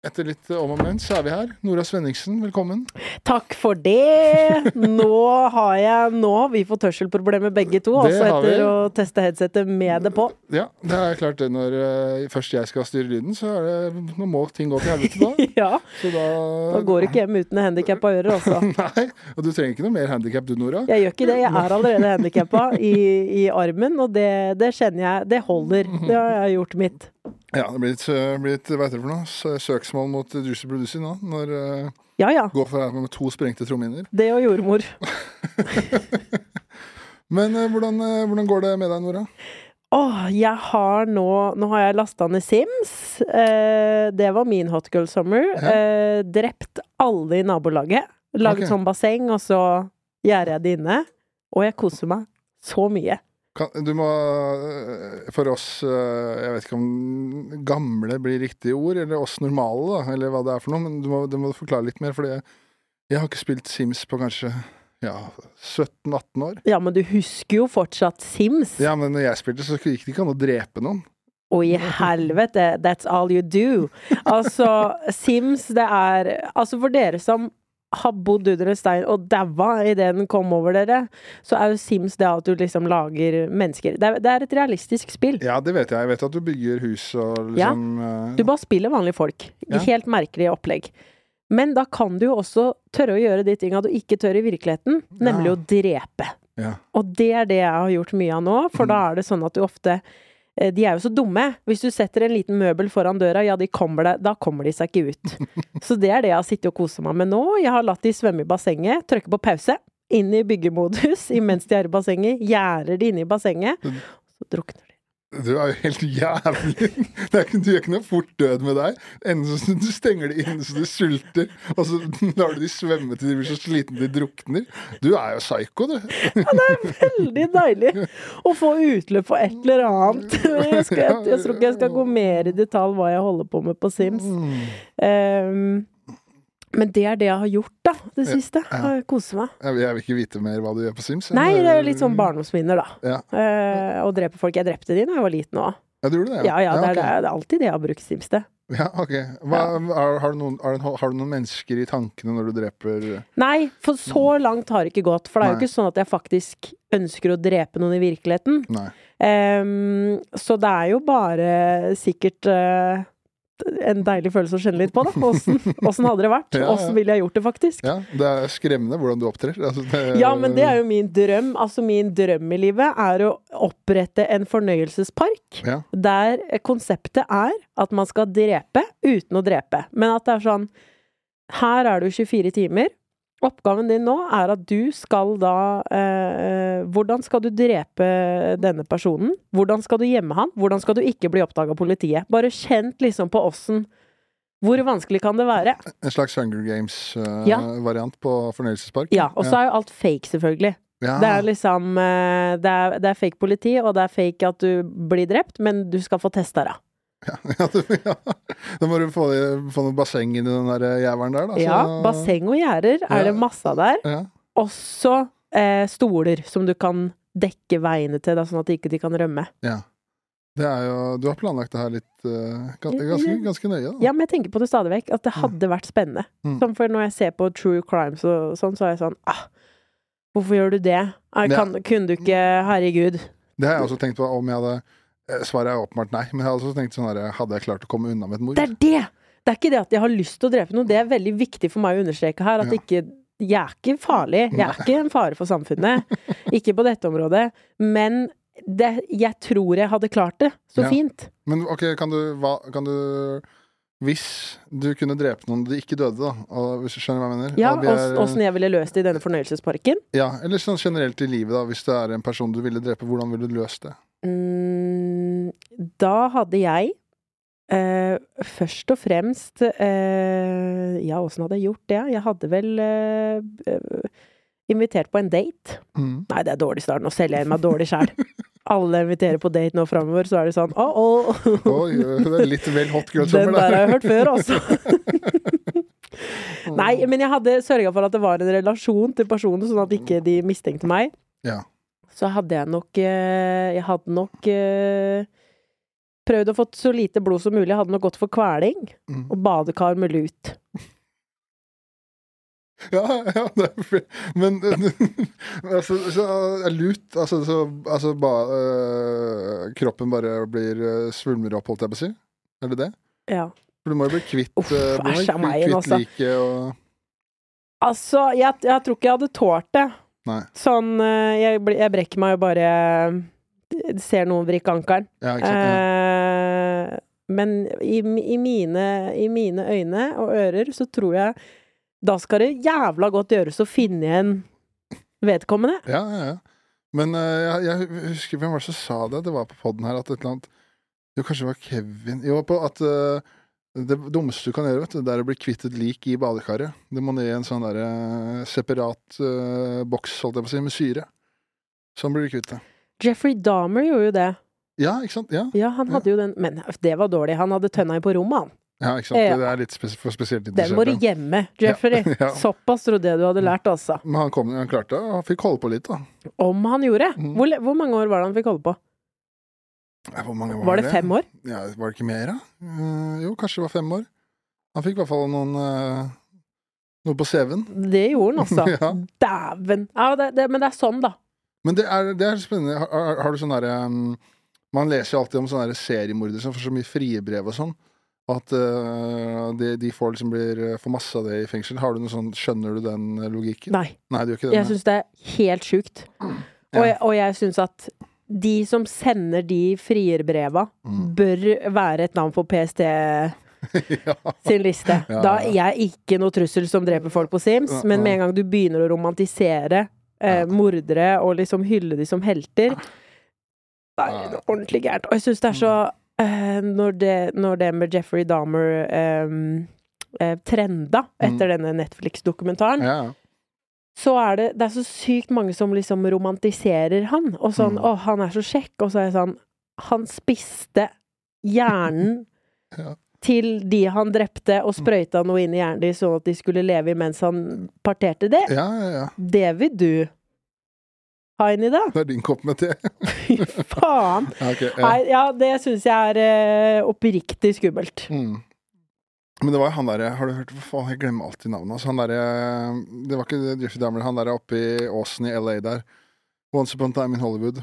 Etter litt om og men, så er vi her. Nora Svenningsen, velkommen. Takk for det. Nå har jeg Nå har vi fått hørselproblemer begge to, Det altså etter å teste headsetet med det på. Ja, det er klart det. Når uh, først jeg skal styre lyden, så er det, nå må ting gå til helvete da. Ja, Så da Da går du ikke hjem uten handikappa ører, altså. Nei, og du trenger ikke noe mer handikap du, Nora. Jeg gjør ikke det. Jeg er allerede handikappa i, i armen, og det, det kjenner jeg Det holder. Det har jeg gjort mitt. Ja, det blir litt, eh, blir hva heter det for noe? Søksmål mot Juicy Producer nå. Når uh, Ja ja. går for med to sprengte trommehinner. Det og jordmor. Men eh, hvordan, eh, hvordan går det med deg, Nora? Åh, jeg har nå Nå har jeg lasta ned Sims. Eh, det var min hot girl summer. Ja. Eh, drept alle i nabolaget. Laget okay. sånn basseng, og så gjerder jeg det inne. Og jeg koser meg så mye. Kan, du må eh, For oss, eh, jeg vet ikke om gamle blir riktig ord, eller oss normale, da, eller hva det er for noe, men du må, du må forklare litt mer, for jeg, jeg har ikke spilt Sims på kanskje ja, 17-18 år. Ja, men du husker jo fortsatt Sims. Ja, men når jeg spilte, så gikk det ikke an å drepe noen. Å i helvete, that's all you do. Altså, Sims, det er Altså, for dere som har bodd under en stein og daua idet den kom over dere, så er jo Sims det at du liksom lager mennesker. Det er, det er et realistisk spill. Ja, det vet jeg. Jeg vet at du bygger hus og liksom ja. Du bare spiller vanlige folk. Ja. Helt merkelig opplegg. Men da kan du jo også tørre å gjøre de tinga du ikke tør i virkeligheten, nemlig Ja. å drepe. Ja. Og det er det jeg har gjort mye av nå, for da er det sånn at du ofte eh, de er jo så dumme. Hvis du setter en liten møbel foran døra, ja, de kommer det, da kommer de seg ikke ut. Så det er det jeg har sittet og kosa meg med nå. Jeg har latt de svømme i bassenget, trykke på pause, inn i byggemodus imens de er i bassenget, gjerder de inne i bassenget, så drukner de. Du er jo helt jævlig. Det er ikke, du gjør ikke noe fort død med deg. Enten så du stenger de inne så du sulter, og så lar du de svømme til de blir så slitne de drukner. Du er jo psyko, du. Veldig deilig å få utløp for et eller annet. Jeg, skal, jeg, jeg tror ikke jeg skal gå mer i detalj hva jeg holder på med på Sims. Um, men det er det jeg har gjort, da, det siste. Ja. Kose meg. Jeg vil, jeg vil ikke vite mer hva du gjør på Sims. Nei, det er litt sånn barndomsminner, da. Ja. Eh, å drepe folk. Jeg drepte de da jeg var liten òg. Ja, du gjorde det? Ja ja, det er, ok. det er alltid det jeg har brukt Sims til. Ja, ok. Hva, har, har, du noen, har, du, noen mennesker i tankene når du dreper Nei, for så langt har det ikke gått. For det er jo ikke sånn at jeg faktisk ønsker å drepe noen i virkeligheten. Nei. Um, så det er jo bare sikkert eh, en deilig følelse å kjenne litt på, da. Åssen hadde det vært? Åssen ville jeg gjort det, faktisk? Ja, det er skremmende hvordan du opptrer. Altså, det, Ja, men det er jo min drøm. Altså, min drøm i livet er å opprette en fornøyelsespark Ja. der konseptet er at man skal drepe uten å drepe. Men at det er sånn Her er du 24 timer. Oppgaven din nå er at du skal da eh, Hvordan skal du drepe denne personen? Hvordan skal du gjemme han? Hvordan skal du ikke bli oppdaga av politiet? Bare kjent liksom på åssen Hvor vanskelig kan det være? En slags Hunger Games-variant på fornøyelsespark? Ja, og så er jo alt fake, selvfølgelig. ja. Det er liksom eh, det er, det er fake politi, og det er fake at du blir drept, men du skal få testa deg. ja, du, ja. Da må du få, få noe basseng i den der jævelen der, da. så- Ja, basseng og gjerder er det masse av der. Ja. Også eh, stoler som du kan dekke veiene til, da, sånn at de ikke kan rømme. ja. Det er jo Du har planlagt det her litt uh, ganske, ganske nøye, da. Ja, men jeg tenker på det stadig vekk, at det hadde vært spennende. Mm. Som for når jeg ser på true crimes og sånn, så er jeg sånn ah, Hvorfor gjør du det? Kan, Ja. Kunne du ikke Herregud. Det har jeg også tenkt på om jeg hadde Svaret er åpenbart nei, men jeg hadde også tenkt sånn her Hadde jeg klart å komme unna med et mord? Det er det! Det er ikke det at jeg har lyst til å drepe noen, det er veldig viktig for meg å understreke her. At Ja. ikke Jeg er ikke farlig. Jeg er ikke en fare for samfunnet. Ikke på dette området. Men det, jeg tror jeg hadde klart det så Ja. fint. Men ok, kan du, hva, kan du Hvis du kunne drepe noen de ikke døde, da, og hvis du skjønner hva jeg mener? Ja, og Åssen jeg ville løst det i denne fornøyelsesparken. ja, Eller sånn generelt i livet, da. Hvis det er en person du ville drepe, hvordan ville du løst det? Mm, da hadde jeg Uh, først og fremst uh, Ja, åssen hadde jeg gjort det? Jeg hadde vel eh, invitert på en date. Mm. Nei, det er dårlig start. Nå selger jeg meg dårlig sjæl. Alle inviterer på date nå framover, så er det sånn åh, oh, Oi, det er litt vel hot girl Den der har jeg hørt før, altså. Nei, men jeg hadde sørga for at det var en relasjon til personen, sånn at ikke de mistenkte meg. Ja. Så hadde jeg nok Jeg hadde nok prøvd å få så lite blod som mulig. Hadde nok gått for kveling Mm. og badekar med lut. Ja, ja, det er fint. Men altså, så, er lut Altså, så, altså ba, øh, kroppen bare blir øh, svulmer opp, holdt jeg på å si? Er det det? Ja. For du må jo bli kvitt, Uff, bli kvitt, kvitt altså. liket og Altså, jeg, jeg tror ikke jeg hadde tålt det. Nei. Sånn eh, Jeg, jeg brekker meg jo bare eh, ser noen vrikke ankelen. Ja. Eh, men i, i, mine, i mine øyne og ører så tror jeg da skal det jævla godt gjøres å finne igjen vedkommende. Ja, ja, ja. Men uh, jeg, jeg husker hvem var det som sa det? Det var på poden her at et eller annet Jo, kanskje det var Kevin Jo, på at uh, det dummeste du kan gjøre, vet du, det er å bli kvitt et lik i badekaret. Det må ned i en sånn derre separat uh, boks, holdt jeg på å si, med syre. Sånn blir du kvitt det. Jeffrey Dahmer gjorde jo det. Ja, ikke sant? Ja, Ja, han hadde jo den Men det var dårlig. Han hadde tønna i på rommet, han. ja ikke sant? Ja. Det er litt spes for spesielt Den må du gjemme, Jeffrey. Ja. Såpass trodde jeg du hadde lært, altså. Men han, kom, han klarte det, han fikk holde på litt, da. Om han gjorde. Mm. Hvor, hvor mange år var det han fikk holde på? Ja, Hvor mange var, Var det fem år? Ja, Var det ikke mer, da? Uh, jo, kanskje det var fem år. Han fikk i hvert fall noen uh, noe på CV-en. Det gjorde han, altså. Ja. Dæven. Ja, det, det, men det er sånn, da. Men det er, det er spennende. Har, har, har du sånn derre um, Man leser jo alltid om sånne der seriemordere som får så mye frie brev og sånn. At uh, de, de får liksom blir eh, får masse av det i fengsel. Har du noe sånn Skjønner du den eh, logikken? Nei. Nei, du gjør ikke det? Jeg syns det er helt sjukt. Og jeg, og jeg syns at de som sender de frierbreva, Mm. bør være et navn på PST ja. sin liste. Ja, Da er jeg ikke noe trussel som dreper folk på Sims, Ja, men med en gang du begynner å romantisere eh, mordere og liksom hylle de som helter, Det er ordentlig gærent. Og jeg syns det er så eh, når, det, når det med Jeffrey Dahmer eh, eh, trenda etter denne Netflix-dokumentaren, ja. ja. så er det Det er så sykt mange som liksom romantiserer han. Og sånn Mm. 'Å, han er så kjekk', og så er jeg sånn Han spiste hjernen Ja. Til de han drepte, og sprøyta noe inn i hjernen deres sånn at de skulle leve mens han parterte det. ja, ja, ja. Det vil du ha inn i det? Det er din kopp med te. Fy faen! Okay, ja. Nei, ja, det syns jeg er uh, oppriktig skummelt. Mm. Men det var jo han derre Har du hørt Hva faen, jeg glemmer alltid navnet hans. Han derre Det var ikke Jeffrey Dahmer, han derre oppe i åsen i LA der. Once upon a time in Hollywood.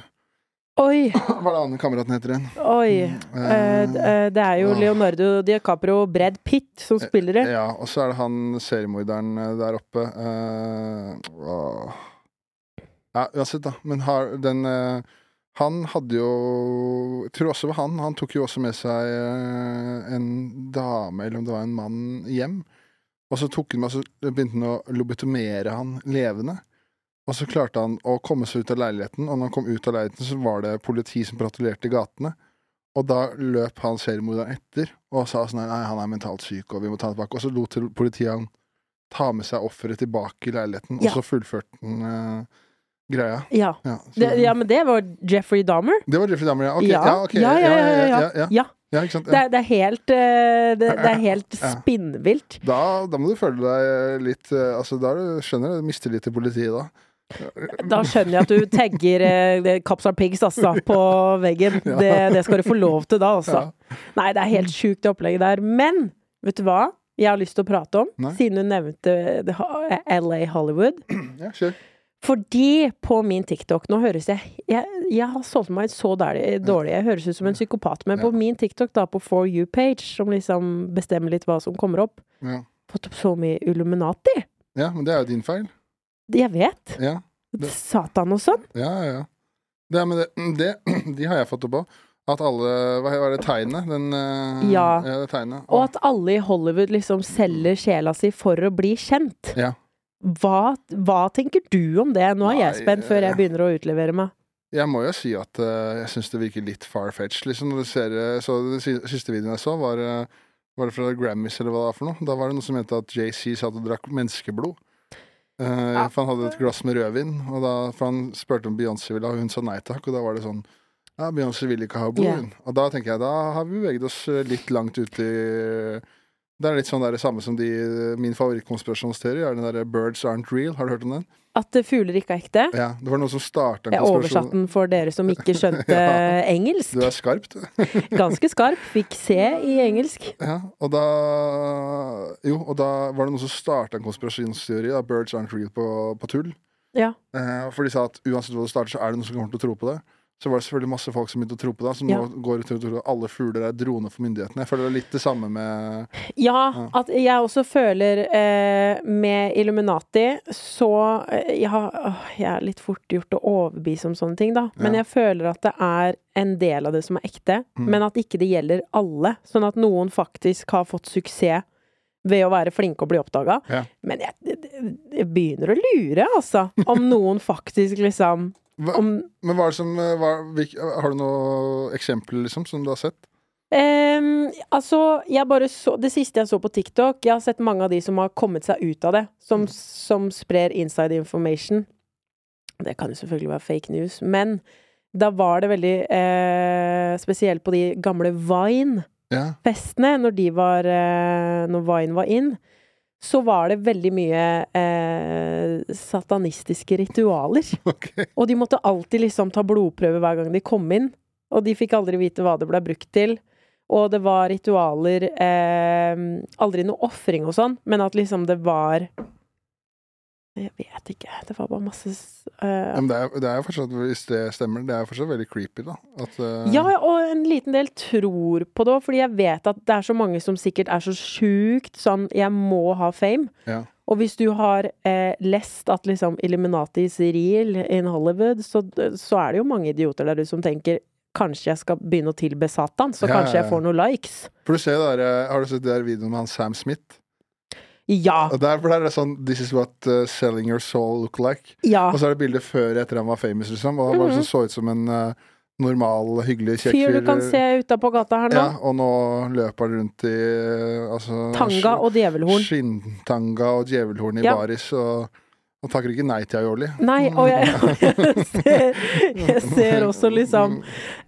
Oi, Hva er det andre kameraten heter igjen? oi. Mm. d- eh, det er jo. Leonardo DiCaprio og Brad Pitt som spiller det. Ja, og så er det han seriemorderen eh, der oppe. eh. Ja, uansett, da. Men har den eh, Han hadde jo Jeg tror også det var han. Han tok jo også med seg eh, en dame, eller om det var en mann, hjem. Og så tok han med, så begynte han å lobotomere han levende. Og så klarte han å komme seg ut av leiligheten, og når han kom ut av leiligheten, så var det politi som patruljerte gatene. Og da løp han seriemorderen etter og sa sånn nei, han er mentalt syk, og vi må ta ham tilbake. Og så lot politiet han ta med seg offeret tilbake i leiligheten, Ja. og så fullførte han uh, greia. Ja. Ja, Det, ja, men det var Jeffrey Dahmer. det var Jeffrey Dahmer, ja. Okay. Ja. ja, ok. Ja, ja, ja. Det, er- det er helt eh, Det, det er helt spinnvilt. Da, da må du føle deg litt eh, Altså, da skjønner du, skjønner du mistillit til politiet, da. Da skjønner jeg at du tagger eh, Cops are pigs, altså, på veggen. Ja. Det, det skal du få lov til da, altså. Ja. Nei, det er helt sjukt det opplegget der. Men vet du hva jeg har lyst til å prate om? Nei. Siden du nevnte LA Hollywood. Ja, sure. Fordi på min TikTok Nå høres jeg Jeg, jeg har solgt meg så dårlig. Jeg høres ut som en psykopat. Men på min TikTok, da, på For you-page, som liksom bestemmer litt hva som kommer opp, Ja. fått opp så mye Illuminati. ja, men det er jo din feil. Jeg vet. Ja, Det- Satan og sånn. ja, ja. ja. Det, men det, det De har jeg fått opp òg. At alle Hva var det tegnet? Den ja. Ja. det tegnet. Og at alle i Hollywood liksom selger sjela si for å bli kjent. Ja. Hva, hva tenker du om det? Nå er jeg spent før jeg eh, begynner å utlevere meg. Jeg må jo si at uh, jeg syns det virker litt far-fetched, liksom. Når du ser eh, så Den siste videoen jeg så, var, eh, var det fra Grammys, eller hva det var for noe. Da var det noen som mente at JC satt og drakk menneskeblod. Eh, For han hadde et glass med rødvin, og da, for han spurte om Beyoncé ville ha, og hun sa nei takk, og da var det sånn ja, Beyoncé vil ikke ha blod. yeah. Og da tenker jeg, da har vi beveget oss litt langt ut i Det er litt sånn der, det samme som de Min favorittkonspirasjonsteori er den derre 'Birds aren't real'. Har du hørt om den? At fugler ikke er ekte. Ja, Det var noen som starta en Jeg oversatte den for dere som ikke skjønte Ja. engelsk. Du er skarp, du. Ganske skarp. Fikk C i engelsk. Ja, og da Jo, og da var det noen som starta en konspirasjonsteori, da, 'Birds aren't real' på, på tull. Ja. Eh, for de sa at uansett hva det starter, så er det noen som kommer til å tro på det. Så var det selvfølgelig masse folk som begynte å tro på det, som Ja. nå går til å tro at alle fugler er droner for myndighetene. Jeg føler det er litt det samme med Ja, at jeg også føler eh, med Illuminati så eh, jeg, har, åh, jeg er litt fort gjort å overbevise om sånne ting, da. Men Ja. jeg føler at det er en del av det som er ekte, Mm. men at ikke det gjelder alle. Sånn at noen faktisk har fått suksess ved å være flinke og bli oppdaga. Ja. Men jeg, jeg begynner å lure, altså. Om noen faktisk liksom Hva, om, Men hva er det som eh, hva, Har du noe eksempel liksom, som du har sett? Um, altså, så Det siste jeg så på TikTok Jeg har sett mange av de som har kommet seg ut av det, som, som sprer inside information. Det kan jo selvfølgelig være fake news, men da var det veldig eh, Spesielt på de gamle Vine-festene, Ja. når de var eh, Når Vine var inn, så var det veldig mye eh, satanistiske ritualer. Okay. Og de måtte alltid liksom ta blodprøve hver gang de kom inn. Og de fikk aldri vite hva det ble brukt til. Og det var ritualer eh, Aldri noe ofring og sånn, men at liksom det var Jeg vet ikke. Det var bare masse uh, Men det er, det er jo fortsatt, hvis det stemmer, det er jo fortsatt veldig creepy, da. At, uh... Ja, og en liten del tror på det òg, fordi jeg vet at det er så mange som sikkert er så sjukt sånn Jeg må ha fame. Ja. Og hvis du har eh, lest at liksom Illuminati is real in Hollywood, så, så er det jo mange idioter der ute som tenker Kanskje jeg skal begynne å tilbe Satan, så Ja, kanskje jeg får noen likes. For du ser der, Har du sett det der videoen med han Sam Smith? Ja! Og derfor der er det sånn This is what uh, selling your soul look like. Ja. Og så er det bildet før etter han var famous, liksom. Og han bare Mhm. så, så ut som en uh, normal, hyggelig, kjekk Fyr Fyr du kan se utapå gata her nå. Ja, og nå løper han rundt i uh, altså, Tanga og djevelhorn. Skinntanga og djevelhorn i Ja. baris. Og han takker ikke nei til aioli. Nei, og jeg, jeg, ser, jeg ser også liksom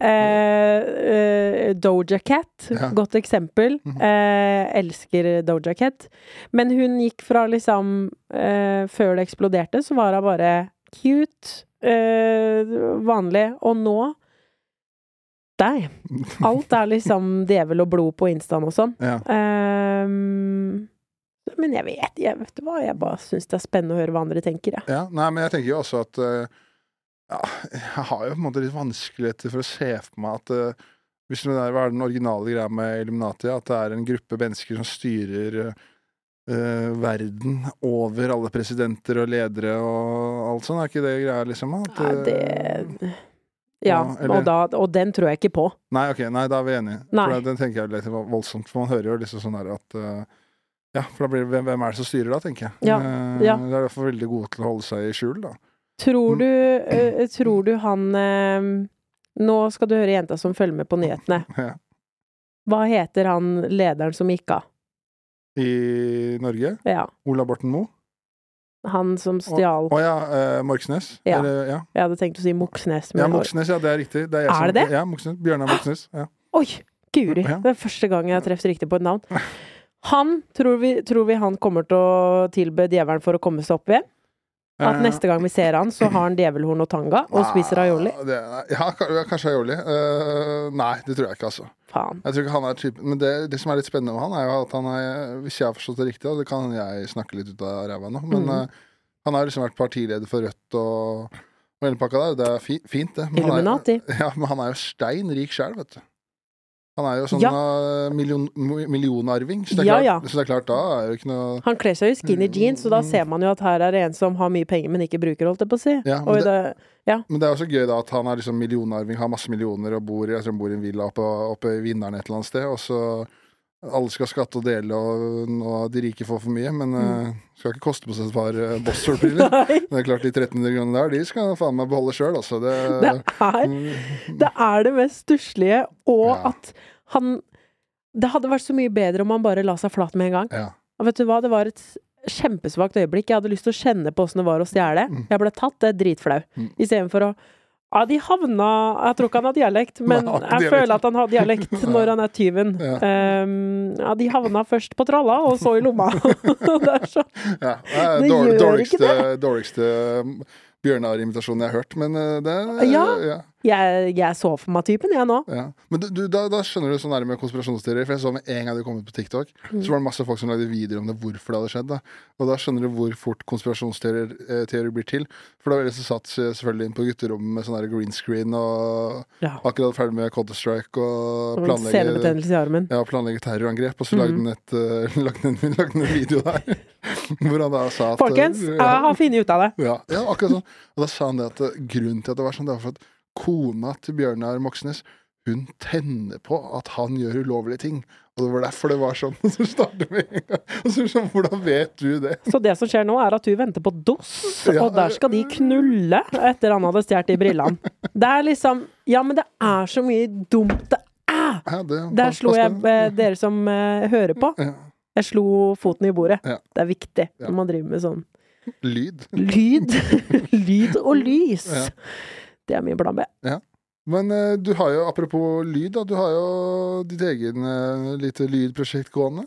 eh, eh, Doja Cat, Ja. godt eksempel. Mhm. Eh, elsker Doja Cat. Men hun gikk fra liksom eh, Før det eksploderte, så var hun bare cute, eh, vanlig, og nå deg. Alt er liksom djevel og blod på instaen og sånn. Ja. Ehm, men jeg vet, jeg vet hva, jeg bare syns det er spennende å høre hva andre tenker, jeg. Ja, nei, men jeg tenker jo også at eh, ja, Jeg har jo på en måte litt vanskeligheter for å se for meg at uh, hvis det der er den originale greia med Illuminati, at det er en gruppe mennesker som styrer uh, verden over alle presidenter og ledere og alt sånt, er ikke det greia, liksom? At, Nei, det Ja, ja, eller- og, da, og den tror jeg ikke på. Nei, ok, nei, da er vi enige. Nei. For den tenker jeg litt voldsomt, for man hører jo liksom sånn der at eh, Ja, for da blir det hvem, er det som styrer da, tenker jeg. Ja, Eh, ja. De er fall veldig gode til å holde seg i skjul, da. Tror Mm. du, mm. tror du han eh, Nå skal du høre jenta som følger med på nyhetene. Ja. Hva heter han lederen som gikk av? I Norge. Ja, Ola Borten Moe. han som stjal Å ja, eh, Morksnes. Ja. Eller, ja. Jeg hadde tenkt å si Moxnes, ja, Moxnes, ja, det er riktig. Det er, jeg Er det det? Ja, Moxnes. Bjørnar Moxnes. Ja. Oi! Guri! Det er første gang jeg har truffet riktig på et navn. Han, tror vi, tror vi han kommer til å tilbe djevelen for å komme seg opp igjen? At Eh, neste gang vi ser han, så har han djevelhorn og tanga og spiser aioli? Ja, kanskje aioli. Uh, nei, det tror jeg ikke, altså. Faen. Jeg tror ikke han er typen Men det, det som er litt spennende med han, er jo at han er Hvis jeg har forstått det riktig, og det kan jeg snakke litt ut av ræva nå, men mm. uh, han har liksom vært partileder for Rødt og, og hele pakka der. Det er fi, fint, det. Men han er, Illuminati. ja, men han er jo stein rik sjæl, vet du. Han er jo sånn Ja. eh, million, millionarving, så det, Ja, ja. så det er klart da er jo ikke noe Han kler seg i skinny jeans, og da Mm. ser man jo at her er det en som har mye penger, men ikke bruker, holdt jeg på å si. Ja, men det, Men det er også gøy da at han er liksom millionarving, har masse millioner og bor, tror han bor i en villa oppe, oppe i Vinneren et eller annet sted, og så alle skal skatte og dele, og og de rike får for mye. Men eh, skal ikke koste på seg et par uh, Boss-solbriller. Det er klart De 1300 kronene der, de skal faen meg beholde sjøl, altså. Det, det er Det er det mest stusslige, og Ja. at han Det hadde vært så mye bedre om han bare la seg flat med en gang. ja. Og vet du hva, det var et kjempesvakt øyeblikk. Jeg hadde lyst til å kjenne på åssen det var å stjele. Mm. Jeg ble tatt, det er dritflau. Mm. Istedenfor å ja, de havna Jeg tror ikke han har dialekt, men Nei, jeg dialekt. føler at han har dialekt når han er tyven. Ja. Um, ja, de havna først på tralla, og så i lomma. det så ja. Det er gjør dårligste, ikke dårligste um, Bjørnar-imitasjonen jeg har hørt, men eh, det Ja. ja. Jeg, jeg så for meg typen, jeg nå. Ja. Men du, da, da skjønner du sånn er det med konspirasjonsteorier. For jeg så med en gang du kom ut på TikTok, Mm. så var det masse folk som lagde videoer om det, hvorfor det hadde skjedd. Da. Og da skjønner du hvor fort konspirasjonsteorier eh, blir til. For da var det som satt eh, selvfølgelig inn på gutterommet med sånn green screen og Ja. akkurat ferdig med Counter-Strike og Og planlegge, Senebetennelse i armen. ja, terrorangrep. Og så lagde han et, eh, lagde han en, en video der hvor han da sa at Folkens, eh, jeg har funnet ut av det. ja, ja, akkurat sånn. Og da sa han det at eh, grunnen til at det var sånn, det var for at kona til Bjørnar Moxnes, hun tenner på at han gjør ulovlige ting. Og det var derfor det var sånn. Og så starter vi en gang. Og så sånn, hvordan vet du det? Så det som skjer nå, er at du venter på DOS, Ja. og der skal de knulle etter han hadde stjålet de brillene. Det er liksom Ja, men det er så mye dumt det er! Ja, det Der slo jeg eh, dere som eh, hører på. Ja. Jeg slo foten i bordet. Ja. Det er viktig Ja. når man driver med sånn Lyd. lyd. lyd og lys. Ja. Det er min plan B. Men eh, du har jo, apropos lyd, da, du har jo ditt egen uh, lite lydprosjekt gående.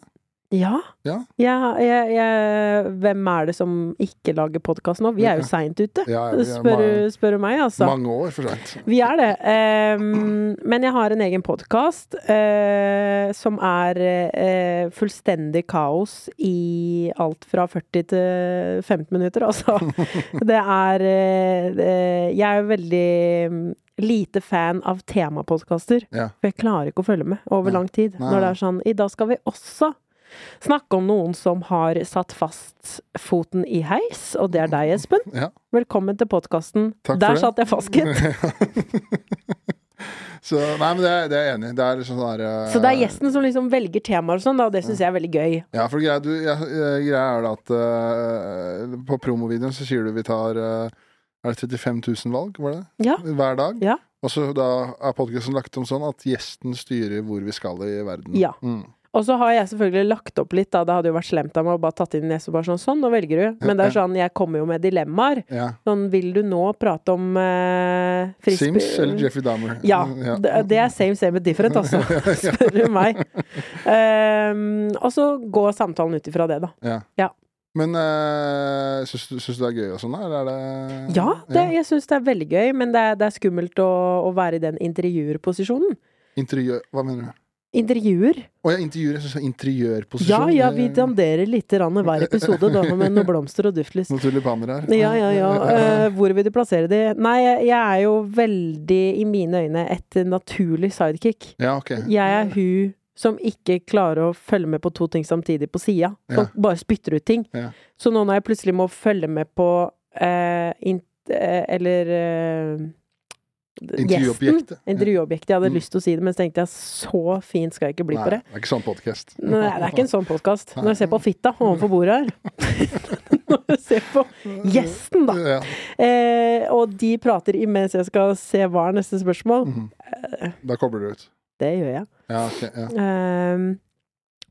Ja. Ja. Jeg, jeg, hvem er det som ikke lager podkast nå? Vi er jo seint ute, Ja, er spør, du- spør du meg, altså. Mange år for seint. Vi er det. Um, men jeg har en egen podkast som er uh, fullstendig kaos i alt fra 40 til 15 minutter, altså. Det er eh, eh, Jeg er veldig mm, lite fan av temapodkaster. Ja. For jeg klarer ikke å følge med over ja. lang tid. Nei, Når det er sånn I dag skal vi også snakke om noen som har satt fast foten i heis, og det er deg, Espen. Ja. Velkommen til podkasten. Der det. satt jeg fast, gitt. Så nei, men det det er jeg enig i. Det er sånn der eh, Så det er gjesten som liksom velger temaer og sånn, og det syns jeg er veldig gøy. Ja, for greia, du, ja, eh, greia er da at uh, på promovideoen så sier du vi tar uh, Er det 35 000 valg, var det? Ja. Hver dag. Ja. Og så da er podkasten lagt om sånn at gjesten styrer hvor vi skal i verden. Ja. Mm. Og så har jeg selvfølgelig lagt opp litt, da. Det hadde jo vært slemt av meg å bare tatt inn nese og bare sånn Sånn, nå velger du. Men det er sånn, jeg kommer jo med dilemmaer. Ja. Sånn, vil du nå prate om uh, Sims eller Jeffrey Dahmer? Ja. Det, det er same, same but different, altså. Spør du meg. Um, og så går samtalen ut ifra det, da. Ja. Ja. Men øh, syns, du, syns du det er gøy og sånn? Eller er det Ja, det, jeg syns det er veldig gøy, men det er, det er skummelt å, å være i den intervjuerposisjonen. Intervjuer? Hva mener du? Intervjuer? Å ja, intervjuer. Jeg syns interiørposisjon. er Ja, ja, vi Eh, danderer lite grann hver episode, da, med noen blomster og duftlys. Noen tulipaner her. Ja, ja, ja. Uh, hvor vil du plassere de? Nei, jeg, er jo veldig, i mine øyne, et naturlig sidekick. Ja, ok. Jeg er hun som ikke klarer å følge med på to ting samtidig på sida. Som Ja. bare spytter ut ting. Ja. Så nå når jeg plutselig må følge med på uh, int, uh, Eller eh, Intervjuobjektet. Intervjuobjektet. Jeg hadde Mm. lyst til å si det, men så tenkte jeg så fint skal jeg ikke bli Nei, på det. det er ikke sånn podkast. Nei, det er ikke en sånn podkast. Når jeg ser på fitta overfor bordet her Når jeg ser på gjesten, da. Ja. Eh, og de prater imens jeg skal se hva er neste spørsmål. Mm. Da kobler du ut. Det gjør jeg. Ja, okay, Ja, Ehm,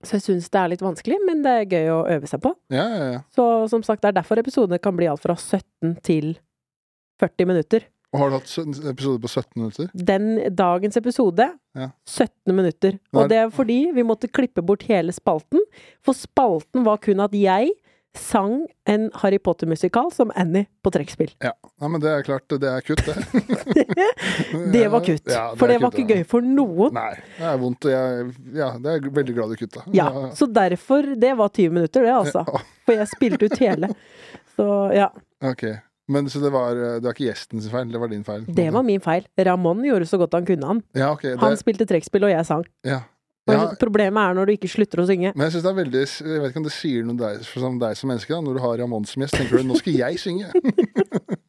så jeg syns det er litt vanskelig, men det er gøy å øve seg på. ja, ja. ja. Så som sagt, det er derfor episodene kan bli alt fra 17 til 40 minutter. Og har du hatt sø- episode på 17 minutter? Den dagens episode Ja. 17 minutter. Og det er fordi vi måtte klippe bort hele spalten. For spalten var kun at jeg sang en Harry Potter-musikal som Annie på trekkspill. Ja. Nei, men det er klart, det er kutt, det. Det var kutt. Ja, for er det var kutt, ikke ja. gøy for noen. Nei, det er vondt, jeg Ja, det er veldig glad du kutta. Ja, så derfor Det var 20 minutter, det, altså. For jeg spilte ut hele. Så ja. ok. Men så det var Det var ikke gjesten sin feil, det var din feil? Det var min feil. Ramón gjorde så godt han kunne, han. Ja, okay, Det, Han spilte trekkspill, og jeg sang. ja. Ja. Problemet er når du ikke slutter å synge. Men jeg synes det er veldig Jeg vet ikke om det sier noe om deg, som deg som menneske, da. Når du har Ramón som gjest, tenker du 'nå skal jeg synge'.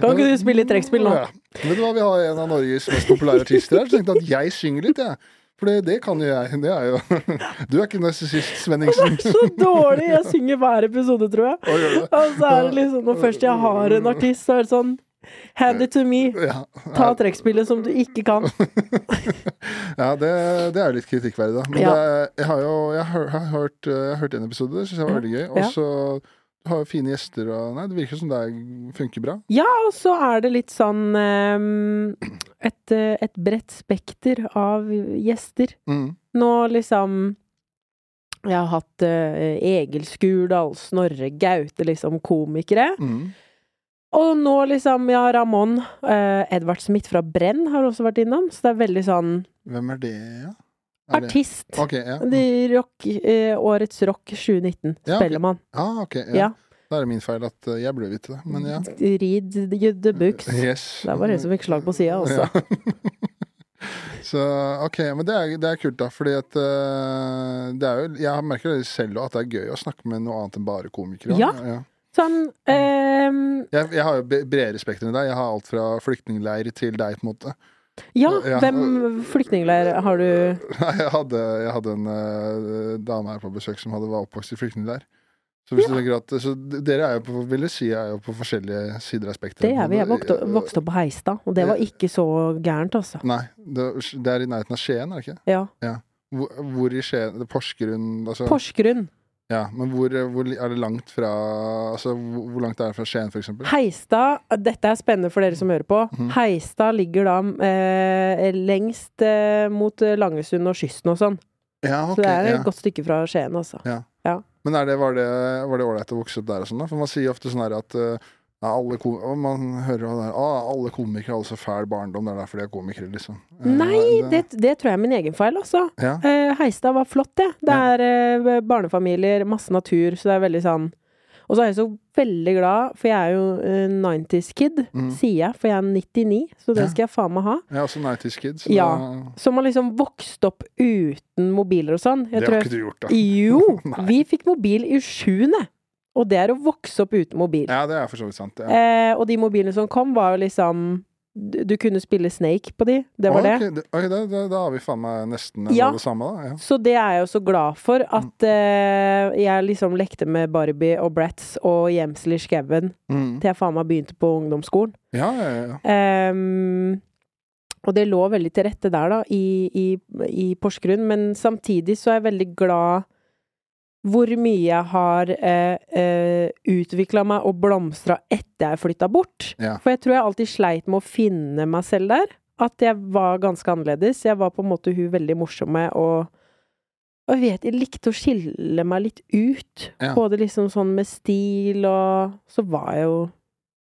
Kan ikke du spille litt trekkspill nå? Ja. Vet du hva, vi har en av Norges mest populære artister her, så tenkte jeg at jeg synger litt, jeg. For det, det kan jo jeg. Det er jo Du er ikke narsissist, Svenningsen. Det er Så dårlig! Jeg synger hver episode, tror jeg. Og så er det liksom, når først jeg har en artist, så er det sånn Hand it to me. Ja, Ta trekkspillet som du ikke kan. ja det, det er jo litt kritikkverdig, da. Men Ja. det jeg har jo jeg har, har hørt, jeg har hørt en episode, syns jeg var veldig gøy. Og så har jo fine gjester og Nei, det virker som det er, funker bra. Ja, og så er det litt sånn ehm, et, eh, et bredt spekter av gjester. Mm. Nå liksom Jeg har hatt uh, Egil Skurdal, Snorre Gaute, liksom komikere. Mm. Og nå liksom, ja, Ramón Uh, Edvard Smith fra Brenn har også vært innom. Så det er veldig sånn Hvem er det, ja? Det- artist. Okay, ja. De rock, eh, Årets Rock 2019 Ja, ok. spiller. Ah, ok, ja. Ja. Da er det min feil at eh, jeg ble vidt det, men ja. Read the, books. Yes. Det var en som fikk slag på sida, også. Ja. Så ok, men det er, det er kult, da. Fordi at eh, det er jo Jeg merker det selv òg, at det er gøy å snakke med noe annet enn bare komikere. Ja. ja. Sånn ehm, Jeg, jeg har jo bredere spekter enn deg. Jeg har alt fra flyktningleir til deg, på en måte. Ja, Ja, hvem flyktningleir har du Nei, jeg hadde, jeg hadde en uh, dame her på besøk som hadde, var oppvokst i flyktningleir. Så, du at, så dere er jo på, vil jeg si, er jo på forskjellige sider av spekteret. Det er vi. Jeg vokste, vokste opp på Heistad, og det var ikke så gærent, altså. Nei, det, det er i nærheten av Skien, er det ikke? Ja. Hvor, hvor i Skien Porsgrunn altså, Porsgrunn. Ja, men hvor, hvor er det langt fra Altså, hvor, langt er det fra Skien, eksempel? Heistad, dette er spennende for dere som hører på. Mm. Heistad ligger da eh, lengst eh, mot eh, Langesund og kysten og sånn. Ja, Så det er et ja. godt stykke fra Skien, altså. Men er det, var det var det ålreit å vokse opp der og sånn, da? For man sier ofte sånn her at eh, ja, alle man hører der, ah, alle komikere har så fæl barndom, det er derfor de er komikere, liksom. Eh, Nei, det, det tror jeg er min egen feil, altså. Ja. Eh, Heistad var flott, det. Det er ja. barnefamilier, masse natur, så det er veldig sånn Og så er jeg så veldig glad, for jeg er jo eh, 90's kid, Mm. sier jeg, for jeg er 99, så det Ja. skal jeg faen meg ha. Jeg er også 90's kid, så Ja. da, Som har liksom vokst opp uten mobiler og sånn. Det har ikke du gjort, da. Jo! Vi fikk mobil i sjuende. Og det er å vokse opp uten mobil. Ja, det er for så vidt sant. Ja. Eh, og de mobilene som kom, var jo liksom Du, du kunne spille Snake på de. Det var det. Ok, det- ok, da, da, da har vi faen meg nesten Ja. det samme, da. Ja. Så det er jeg jo så glad for, at eh, jeg liksom lekte med Barbie og Bratz og gjemsel i skauen Mm. til jeg faen meg begynte på ungdomsskolen. ja, ja, ja. Ehm, og det lå veldig til rette der, da, i, i, i Porsgrunn. Men samtidig så er jeg veldig glad hvor mye jeg har eh, eh, utvikla meg og blomstra etter jeg flytta bort. Ja. For jeg tror jeg alltid sleit med å finne meg selv der. At jeg var ganske annerledes. Jeg var på en måte hun veldig morsomme og og jeg vet, jeg likte å skille meg litt ut. Ja. Både liksom sånn med stil og Så var jeg jo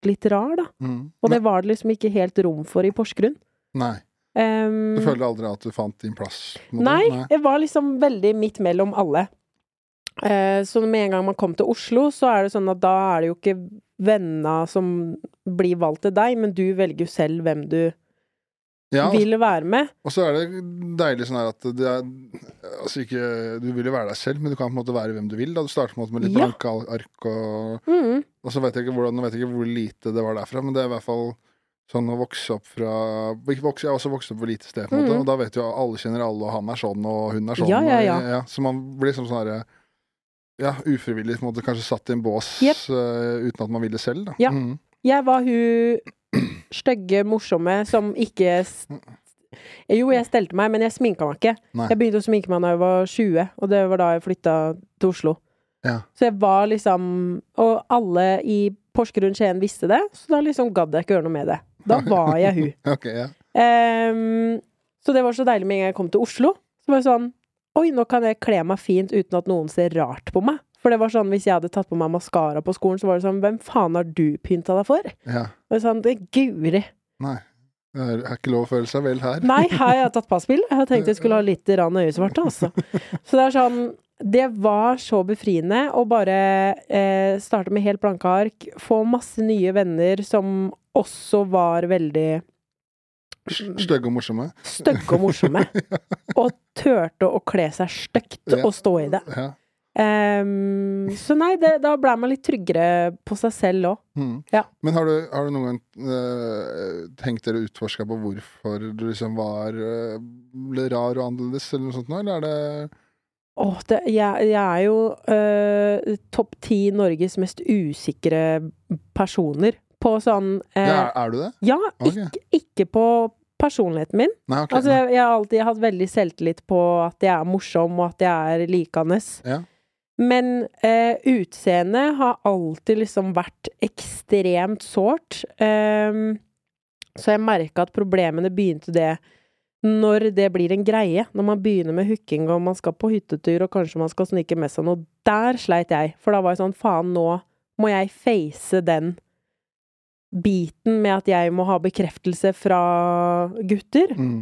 litt rar, da. Mm. Og det var det liksom ikke helt rom for i Porsgrunn. Nei. Um, Du føler aldri at du fant din plass? Nei, nei, jeg var liksom veldig midt mellom alle. Eh, så med en gang man kom til Oslo, så er det sånn at da er det jo ikke venner som blir valgt til deg, men du velger jo selv hvem du Ja, vil være med. og så er det deilig sånn her at det er Altså ikke Du vil jo være deg selv, men du kan på en måte være hvem du vil. Da Du starter på en måte med litt Ja. blanke ark og Mm. Og så vet jeg ikke hvordan, vet jeg ikke hvor lite det var derfra, men det er i hvert fall sånn å vokse opp fra ikke vokse, Jeg har også vokst opp på lite sted, på en måte, mm. og da vet jo alle kjenner alle, og han er sånn, og hun er sånn. Ja. Og, så man blir liksom sånn herre Ja, ufrivillig på en måte kanskje satt i en bås yep. uh, uten at man ville selv, da. Ja. Mm. Jeg var hun stygge, morsomme som ikke Jo, jeg stelte meg, men jeg sminka meg ikke. Nei. Jeg begynte å sminke meg da jeg var 20, og det var da jeg flytta til Oslo. Ja. Så jeg var liksom Og alle i Porsgrunn Skien visste det, så da liksom gadd jeg ikke gjøre noe med det. Da var jeg hun. okay, ja. um, så det var så deilig med en gang jeg kom til Oslo. Så var jeg sånn Oi, nå kan jeg kle meg fint uten at noen ser rart på meg. For det var sånn, hvis jeg hadde tatt på meg maskara på skolen, så var det sånn Hvem faen har du pynta deg for? ja. Og er sånn, det Guri. Nei. Det er, er ikke lov å føle seg vel her. Nei, her har jeg tatt passbilde. Jeg tenkte tenkt jeg skulle ha litt rann øyesvarte, altså. Så det er sånn Det var så befriende å bare eh, starte med helt blanke ark, få masse nye venner som også var veldig Stygge og morsomme. stygge og morsomme. Og turte å kle seg stygt og stå i det. Ja. Um, så nei, det, da ble man litt tryggere på seg selv òg. Mm. Ja. Men har du, har du noen gang uh, tenkt dere utforska på hvorfor du liksom var uh, rar og annerledes, eller noe sånt nå, eller er det Åh, oh, jeg, jeg er jo uh, topp ti Norges mest usikre personer på sånn eh, ja, er, du det? Ja, Okay. ikke, ikke på personligheten min. Nei, okay, Altså, jeg, jeg har alltid hatt veldig selvtillit på at jeg er morsom, og at jeg er likende. Ja. Men eh, utseendet har alltid liksom vært ekstremt sårt. Ehm, så jeg merka at problemene begynte det når det blir en greie. Når man begynner med hooking, og man skal på hyttetur, og kanskje man skal snike med seg noe. Der sleit jeg. For da var jeg sånn, faen, nå må jeg face den biten med at jeg må ha bekreftelse fra gutter. Mm.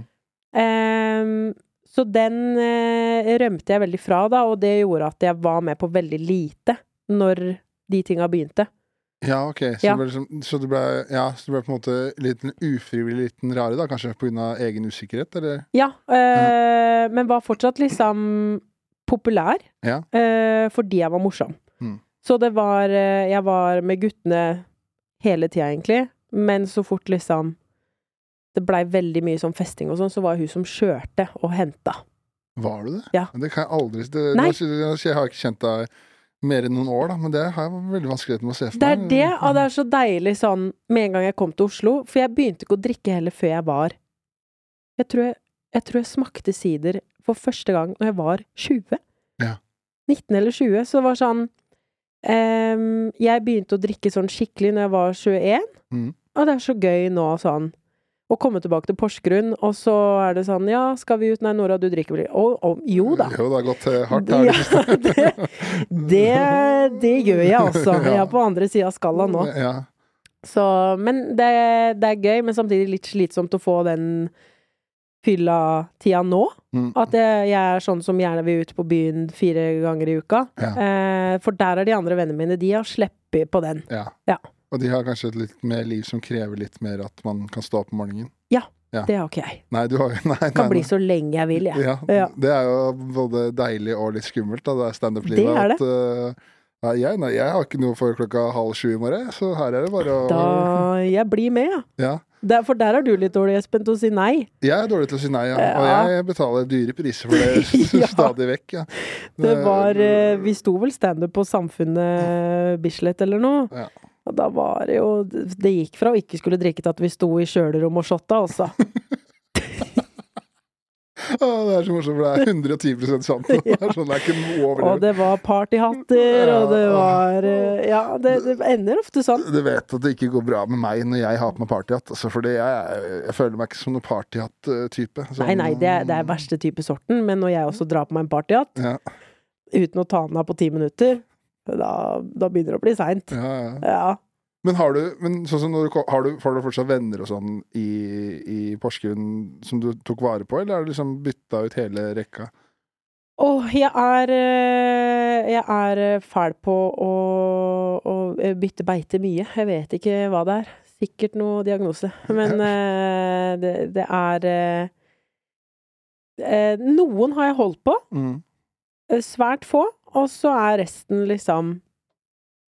Eh, så den eh, rømte jeg veldig fra, da, og det gjorde at jeg var med på veldig lite når de tinga begynte. Ja, ok. Så, Ja. Ble liksom, så, du ble, ja, så du ble på en måte litt ufrivillig liten rare, da? Kanskje pga. egen usikkerhet, eller? Ja, eh, men var fortsatt liksom populær Ja. eh, fordi jeg var morsom. Mm. Så det var eh, Jeg var med guttene hele tida, egentlig, men så fort liksom det blei veldig mye sånn festing og sånn, så var hun som kjørte og henta. Var du det? Ja. Men Det kan jeg aldri det, nå- Jeg har ikke kjent deg mer enn noen år, da, men det har jeg veldig vanskeligheter med å se for meg. Det er det, og det er så deilig sånn med en gang jeg kom til Oslo, for jeg begynte ikke å drikke heller før jeg var Jeg tror jeg, jeg, tror jeg smakte sider for første gang når jeg var 20. Ja. 19 eller 20, så det var sånn ehm, Jeg begynte å drikke sånn skikkelig når jeg var 21, Mm. og det er så gøy nå sånn å komme tilbake til Porsgrunn, og så er det sånn Ja, skal vi ut? Nei, Nora, du drikker vel oh, oh, jo da. Jo, det har gått eh, hardt her. Ja, det, det, det gjør jeg også. Jeg Ja. er på andre sida av skala nå. Ja. Så, men det, det er gøy, men samtidig litt slitsomt å få den fylla-tida nå. Mm. At jeg, er sånn som gjerne vil ut på byen fire ganger i uka. Ja. Eh, for der er de andre vennene mine, de har sluppet på den. ja. Ja. Og de har kanskje et litt mer liv som krever litt mer at man kan stå opp om morgenen. Ja. Det har ikke jeg. Nei, du har Nei, nei, Kan bli så lenge jeg vil, jeg. Ja, Ja. Det er jo både deilig og litt skummelt, da. Det er standup-livet. Det er det. at, eh, nei, jeg, nei, jeg har ikke noe for klokka halv sju i morgen, så her er det bare å Da Jeg blir med, ja. Ja. Der, for der er du litt dårlig, Espen, til å si nei. Jeg er dårlig til å si nei, ja. Og jeg betaler dyre priser for det Ja. stadig vekk, ja. Det var eh, Vi sto vel standup på Samfunnet Bislett eller noe. Ja. Og da var det jo Det gikk fra å ikke skulle drikke til at vi sto i kjølerom og shotta, altså. Å, det er så morsomt, for det er 110 sant. Det er sånn, det er ikke noe over Og det var partyhatter, og det var eh, Ja, det, det ender ofte sånn. Du vet at det ikke går bra med meg når jeg har på meg partyhatt. Altså, for jeg, jeg føler meg ikke som noen partyhatt-type. Sånn- Nei, nei, det er, det er verste type sorten, men når jeg også drar på meg en partyhatt Ja, uten å ta den av på ti minutter, da, da begynner det å bli seint. ja, ja. Ja. Men har du, men sånn som når du, har du, får du fortsatt venner og sånn i, i Porsgrunn som du tok vare på, eller er du liksom bytta ut hele rekka? Åh, jeg er eh, Jeg er eh, fæl på å, å eh, bytte beite mye. Jeg vet ikke hva det er. Sikkert noe diagnose. Men det, det er Noen har jeg holdt på. Mm. Svært få. Og så er resten liksom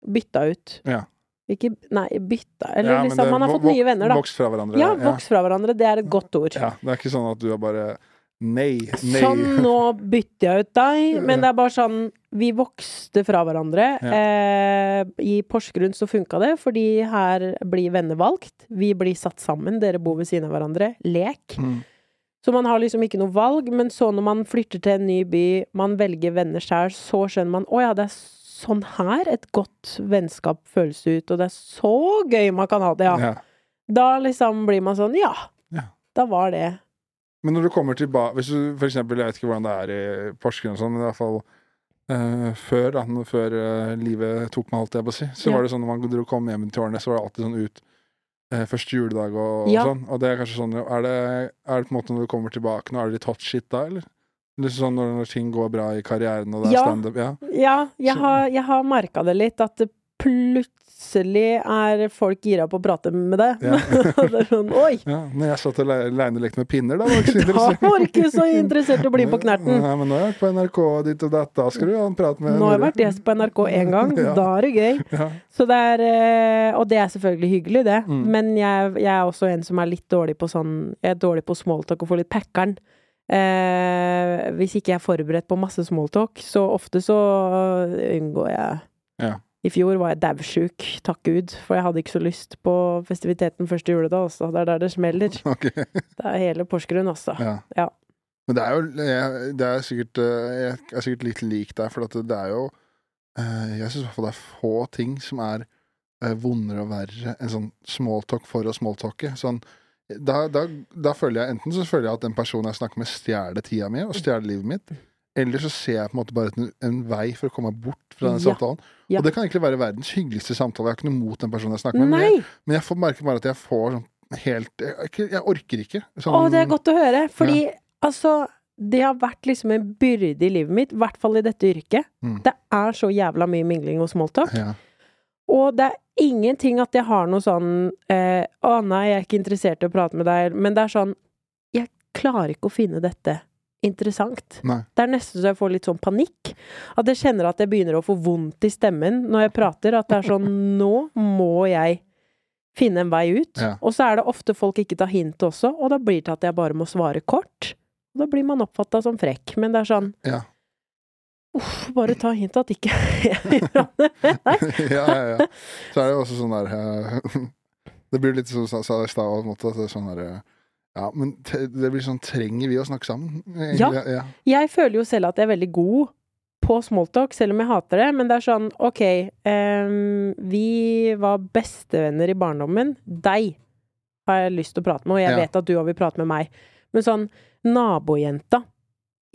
bytta ut. Ja. Ikke Nei, bytta Eller Ja, liksom Man har fått nye venner, da. Vokst fra hverandre. Ja, vokst fra hverandre. Det er et godt ord. Ja, det er ikke sånn at du er bare Nei, nei. Sånn, nå bytter jeg ut deg, men det er bare sånn Vi vokste fra hverandre. Eh, I Porsgrunn så funka det, fordi her blir venner valgt. Vi blir satt sammen, dere bor ved siden av hverandre. Lek. Mm. Så man har liksom ikke noe valg, men så når man flytter til en ny by, man velger venner sjøl, så skjønner man å ja, det er sånn her et godt vennskap føles ut, og det er så gøy man kan ha det, ja. Ja. Da liksom blir man sånn ja, Ja. da var det Men når du kommer tilbake Hvis du for eksempel, jeg vet ikke hvordan det er i Porsgrunn og sånn, men i hvert fall eh, før, da, før eh, livet tok meg, holdt jeg på å si, så Ja. var det sånn når man kom hjem til årene, så var det alltid sånn ut eh, første juledag og, Ja. og sånn. Og det er kanskje sånn Er det, er det på en måte når du kommer tilbake nå, er det litt hot shit da, eller? Sånn når, når ting går bra i karrieren og det er Ja. standup? Ja. Ja, jeg Så- har, jeg har merka det litt, at det plutselig er folk gira på å prate med deg. Ja. det er sånn Oi! Ja, når jeg satt og le- lekte med pinner, da var ikke så Da var ikke så interessert i å bli på knerten. Nei, men nå har jeg vært på NRK ditt og datt. Da skal du ha en prat med Nå har jeg vært gjest på NRK én gang. Ja. Da er det gøy. Ja. Så det er, eh, og det er selvfølgelig hyggelig, det. Mm. Men jeg, jeg er også en som er litt dårlig på sånn Jeg er dårlig på smalltalk og får litt packeren. Eh, hvis ikke jeg er forberedt på masse smalltalk, så ofte så unngår jeg Ja. I fjor var jeg daudsjuk, takk Gud, for jeg hadde ikke så lyst på festiviteten første juledag, altså. Det er der det smeller. Okay. Det er hele Porsgrunn, altså. ja. Ja. Men det er jo jeg, det er sikkert, eh, Jeg er sikkert litt lik deg, for at det er jo eh, Jeg syns i hvert fall det er få ting som er eh, vondere og verre enn sånn smalltalk for å smalltalke. Sånn, da, da, da føler jeg enten så føler jeg at den personen jeg snakker med, stjeler tida mi og stjeler livet mitt. Eller så ser jeg på en måte bare en, en vei for å komme bort fra den Ja. samtalen. Ja. Og det kan egentlig være verdens hyggeligste samtale. Jeg har ikke noe mot den personen jeg snakker med. Men jeg, men jeg får merke bare at jeg får sånn helt Jeg, jeg orker ikke. Sånn, Å, det er godt å høre. Fordi altså Det har vært liksom en byrde i livet mitt, i hvert fall i dette yrket. Mm. Det er så jævla mye mingling og smalltalk. Ja. Og det er ingenting at jeg har noe sånn eh, 'Å nei, jeg er ikke interessert i å prate med deg', men det er sånn Jeg klarer ikke å finne dette interessant. Nei. Det er nesten så jeg får litt sånn panikk. At jeg kjenner at jeg begynner å få vondt i stemmen når jeg prater. At det er sånn Nå må jeg finne en vei ut. Ja. Og så er det ofte folk ikke tar hint også, og da blir det til at jeg bare må svare kort. Og da blir man oppfatta som frekk. Men det er sånn Ja. Uff, bare ta hint at ikke jeg gjør det Nei. ja, ja, ja. Så er det jo også sånn der eh, Det blir litt sånn sa i stad, òg. At det er sånn derre eh, ja, men det blir sånn Trenger vi å snakke sammen? Egentlig, ja. Jeg føler jo selv at jeg er veldig god på smalltalk, selv om jeg hater det. Men det er sånn, OK um, Vi var bestevenner i barndommen. Deg har jeg lyst til å prate med, og jeg Ja. vet at du òg vil prate med meg. Men sånn nabojenta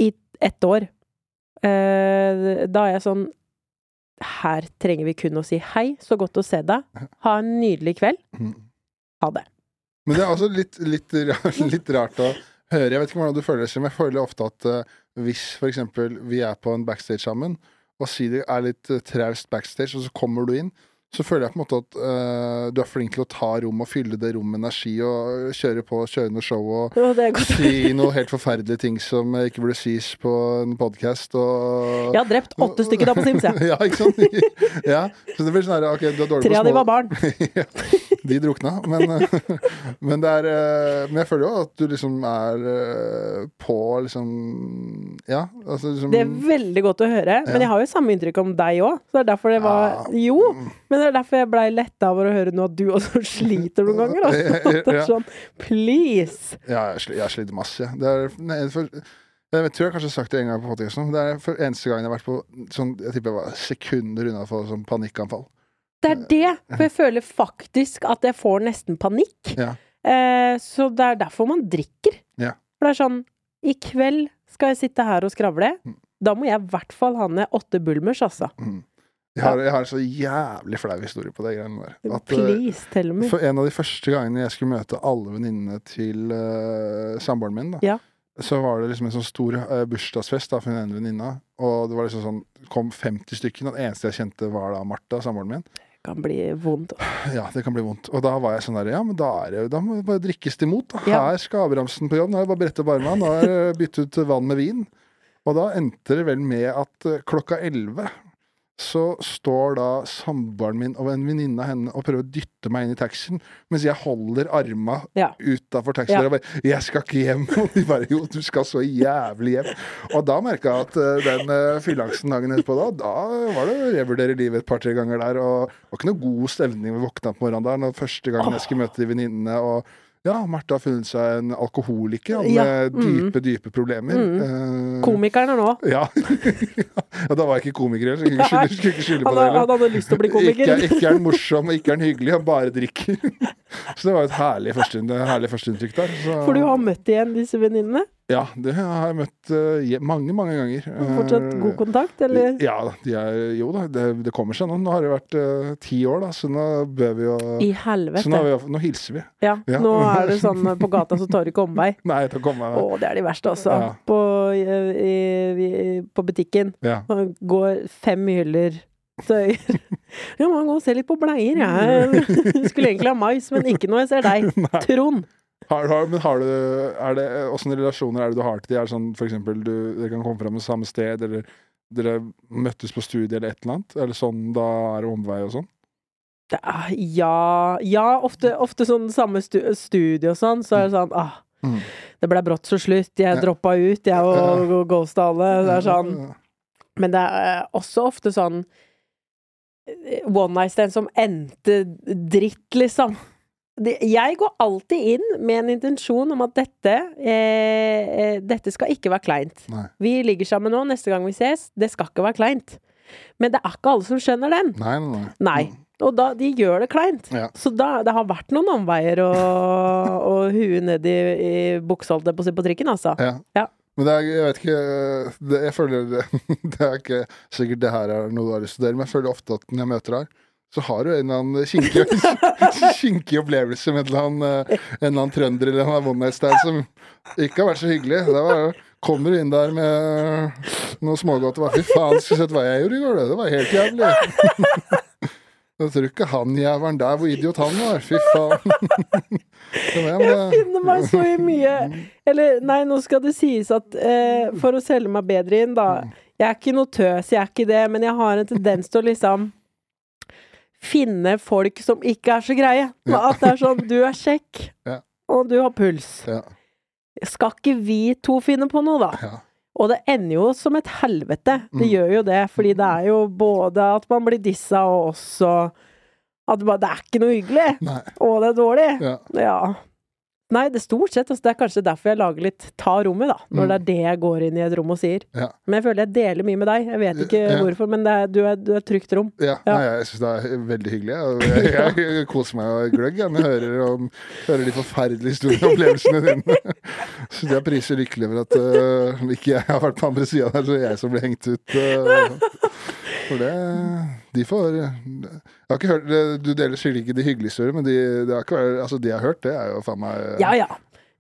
i ett år eh, Da er jeg sånn Her trenger vi kun å si hei, så godt å se deg. Ha en nydelig kveld. Mm. Ha det. Men det er også litt, litt, litt rart å høre. Jeg vet ikke hvordan du føler det, men jeg føler ofte at uh, hvis for eksempel vi er på en backstage sammen, og si det er litt uh, traust backstage, og så kommer du inn, så føler jeg på en måte at uh, du er flink til å ta rom og fylle det rommet med energi, og kjøre på, kjøre noe show og godt. si noe helt forferdelige ting som ikke burde sies på en podkast. Og Jeg har drept åtte stykker da på Sims, jeg. ja, ikke sant? ja, så det blir sånn her, ok, du er dårlig Tre på av de var barn. ja, de drukna. Men, men er eh, Men jeg føler jo at du liksom er eh, på liksom Ja, altså liksom Det er veldig godt å høre, men jeg har jo samme inntrykk om deg òg. Så det er derfor det var Ja. Jo, men det er derfor jeg blei letta over å høre nå at du også sliter noen ganger. Altså. Det er sånn Please! Ja, jeg sliter masse. Det er, nei, for, jeg tror jeg kanskje har sagt det en gang på podkasten. Det er for eneste gang jeg har vært på sånn Jeg tipper jeg var sekunder unna å få sånn panikkanfall. Det er det! For jeg føler faktisk at jeg får nesten panikk. Ja. Eh, så det er derfor man drikker. Ja. For det er sånn I kveld skal jeg sitte her og skravle. Mm. Da må jeg i hvert fall ha ned åtte bulmers, altså. Mm. Jeg, har, jeg har en så jævlig flau historie på det greiene der. At, eh, Please, tell me. For en av de første gangene jeg skulle møte alle venninnene til uh, samboeren min, da, Ja. så var det liksom en sånn stor eh, bursdagsfest da, for en ene venninna. Og det var liksom sånn kom 50 stykker. og Den eneste jeg kjente, var da Martha, samboeren min. Kan bli vondt. Ja, det kan bli vondt. Og da var jeg sånn der, ja, men da, er det, da må det bare drikkes til mot. Ja. Her skal Abrahamsen på jobb. Nå er det bare brettet opp armene. Nå er det byttet ut vann med vin. Og da endte det vel med at eh, klokka 11 så står da samboeren min og en venninne av henne og prøver å dytte meg inn i taxien, mens jeg holder arma Ja. utafor taxien Ja. og bare 'Jeg skal ikke hjem.' Og de bare 'Jo, du skal så jævlig hjem'. Og da merka jeg at uh, den uh, fyllangsten dagen etterpå, da, da var det å revurdere livet et par-tre ganger der. Og det var ikke noe god stemning ved våkne opp morgenen der når første gangen jeg skulle møte de venninnene. og ja, Marte har funnet seg en alkoholiker han, Ja, med mm. dype, dype problemer. Mm. Komikeren er nå. ja. ja, da var jeg ikke komiker heller, så jeg kunne ikke skylde, skulle ikke skylde på det han hadde lyst til å bli komiker. Ikke, ikke er han morsom, og ikke er han hyggelig, han bare drikker. så det var et herlig førsteinntrykk herlig førsteinntrykk der. Så, For du har møtt igjen disse venninnene? Ja, det har jeg møtt uh, mange, mange ganger. Fortsatt Eh, god kontakt, eller? Ja. De er, jo da, det, det kommer seg nå. Nå har det vært uh, ti år, da, så nå bør vi jo I Så nå, helvete. vi, nå hilser vi. Ja, Ja. nå er det sånn på gata så tar du ikke omvei. Nei, å komme Å, det er de verste, altså. Ja. På, i, i, på butikken. ja. Går fem hyller tøyer. Jeg må gå og se litt på bleier, jeg. Skulle egentlig ha mais, men ikke når jeg ser deg. Trond. Har, har, men har du er det, Åssen relasjoner er det du har til de? Er det sånn for eksempel du, dere kan komme fram på samme sted, eller dere møttes på studiet eller et eller annet? Eller sånn da er det omvei og sånn? Ja, ja ofte, ofte sånn samme stu, studie og sånn, så er det sånn ah, Mm. Det ble brått så slutt, jeg droppa ut, jeg og, og ghosta alle. Det er sånn Men det er eh, også ofte sånn eh, one night stand som endte dritt, liksom. Det- Jeg går alltid inn med en intensjon om at dette eh, eh, Dette skal ikke være kleint. Nei. Vi ligger sammen nå, neste gang vi ses. Det skal ikke være kleint. Men det er ikke alle som skjønner den. Nei, nei, nei. Og da, de gjør det kleint. Ja. Så da, det har vært noen omveier og, og huet ned i, i buksa, holdt jeg på å si, på trikken, altså. Ja. Ja. Men det er, jeg vet ikke det, Jeg føler Det er ikke sikkert det her er noe du har lyst til å dele, men jeg føler ofte at når jeg møter deg, så har du en eller annen kinkig, kinkig opplevelse med en eller, annen, eh, en eller annen trønder eller en eller annen one night stand som ikke har vært så hyggelig. Det var, kommer du inn der med noe smågodt og bare Fy faen, skulle sett hva jeg gjorde i går, det. Var helt jævlig. Jeg tror ikke han jævelen der, hvor idiot han var. Fy faen. Men det- finner meg så i mye Eller, nei, nå skal det sies at eh, for å selge meg bedre inn, da Jeg er ikke noe tøs, jeg er ikke det, men jeg har en tendens til å liksom finne folk som ikke er så greie. At det er sånn Du er kjekk, Ja. og du har puls. Ja. Skal ikke vi to finne på noe, da? Ja. Og det ender jo som et helvete. Det Mm. gjør jo det, fordi det er jo både at man blir dissa, og også at det bare, det er ikke noe hyggelig. Nei. Og det er dårlig. Ja. Nei, det er stort sett. Altså, det er kanskje derfor jeg lager litt ta rommet, da. Når Mm. det er det jeg går inn i et rom og sier. Ja. Men jeg føler jeg deler mye med deg. Jeg vet ikke Ja. hvorfor, men det er, du, er, du er et trygt rom. Ja, Ja. Nei, jeg syns det er veldig hyggelig. Jeg, Jeg, jeg koser meg gløgg jeg, når jeg hører, om, hører de forferdelige historiene og opplevelsene dine. Så jeg priser lykkelig over at uh, ikke jeg har vært på andre sida der, så det er jeg som blir hengt ut. uh, for det De får Jeg har ikke hørt Du deler sikkert ikke de hyggelige historiene, men de, det har ikke altså, de jeg har hørt, det er jo faen meg Ja ja.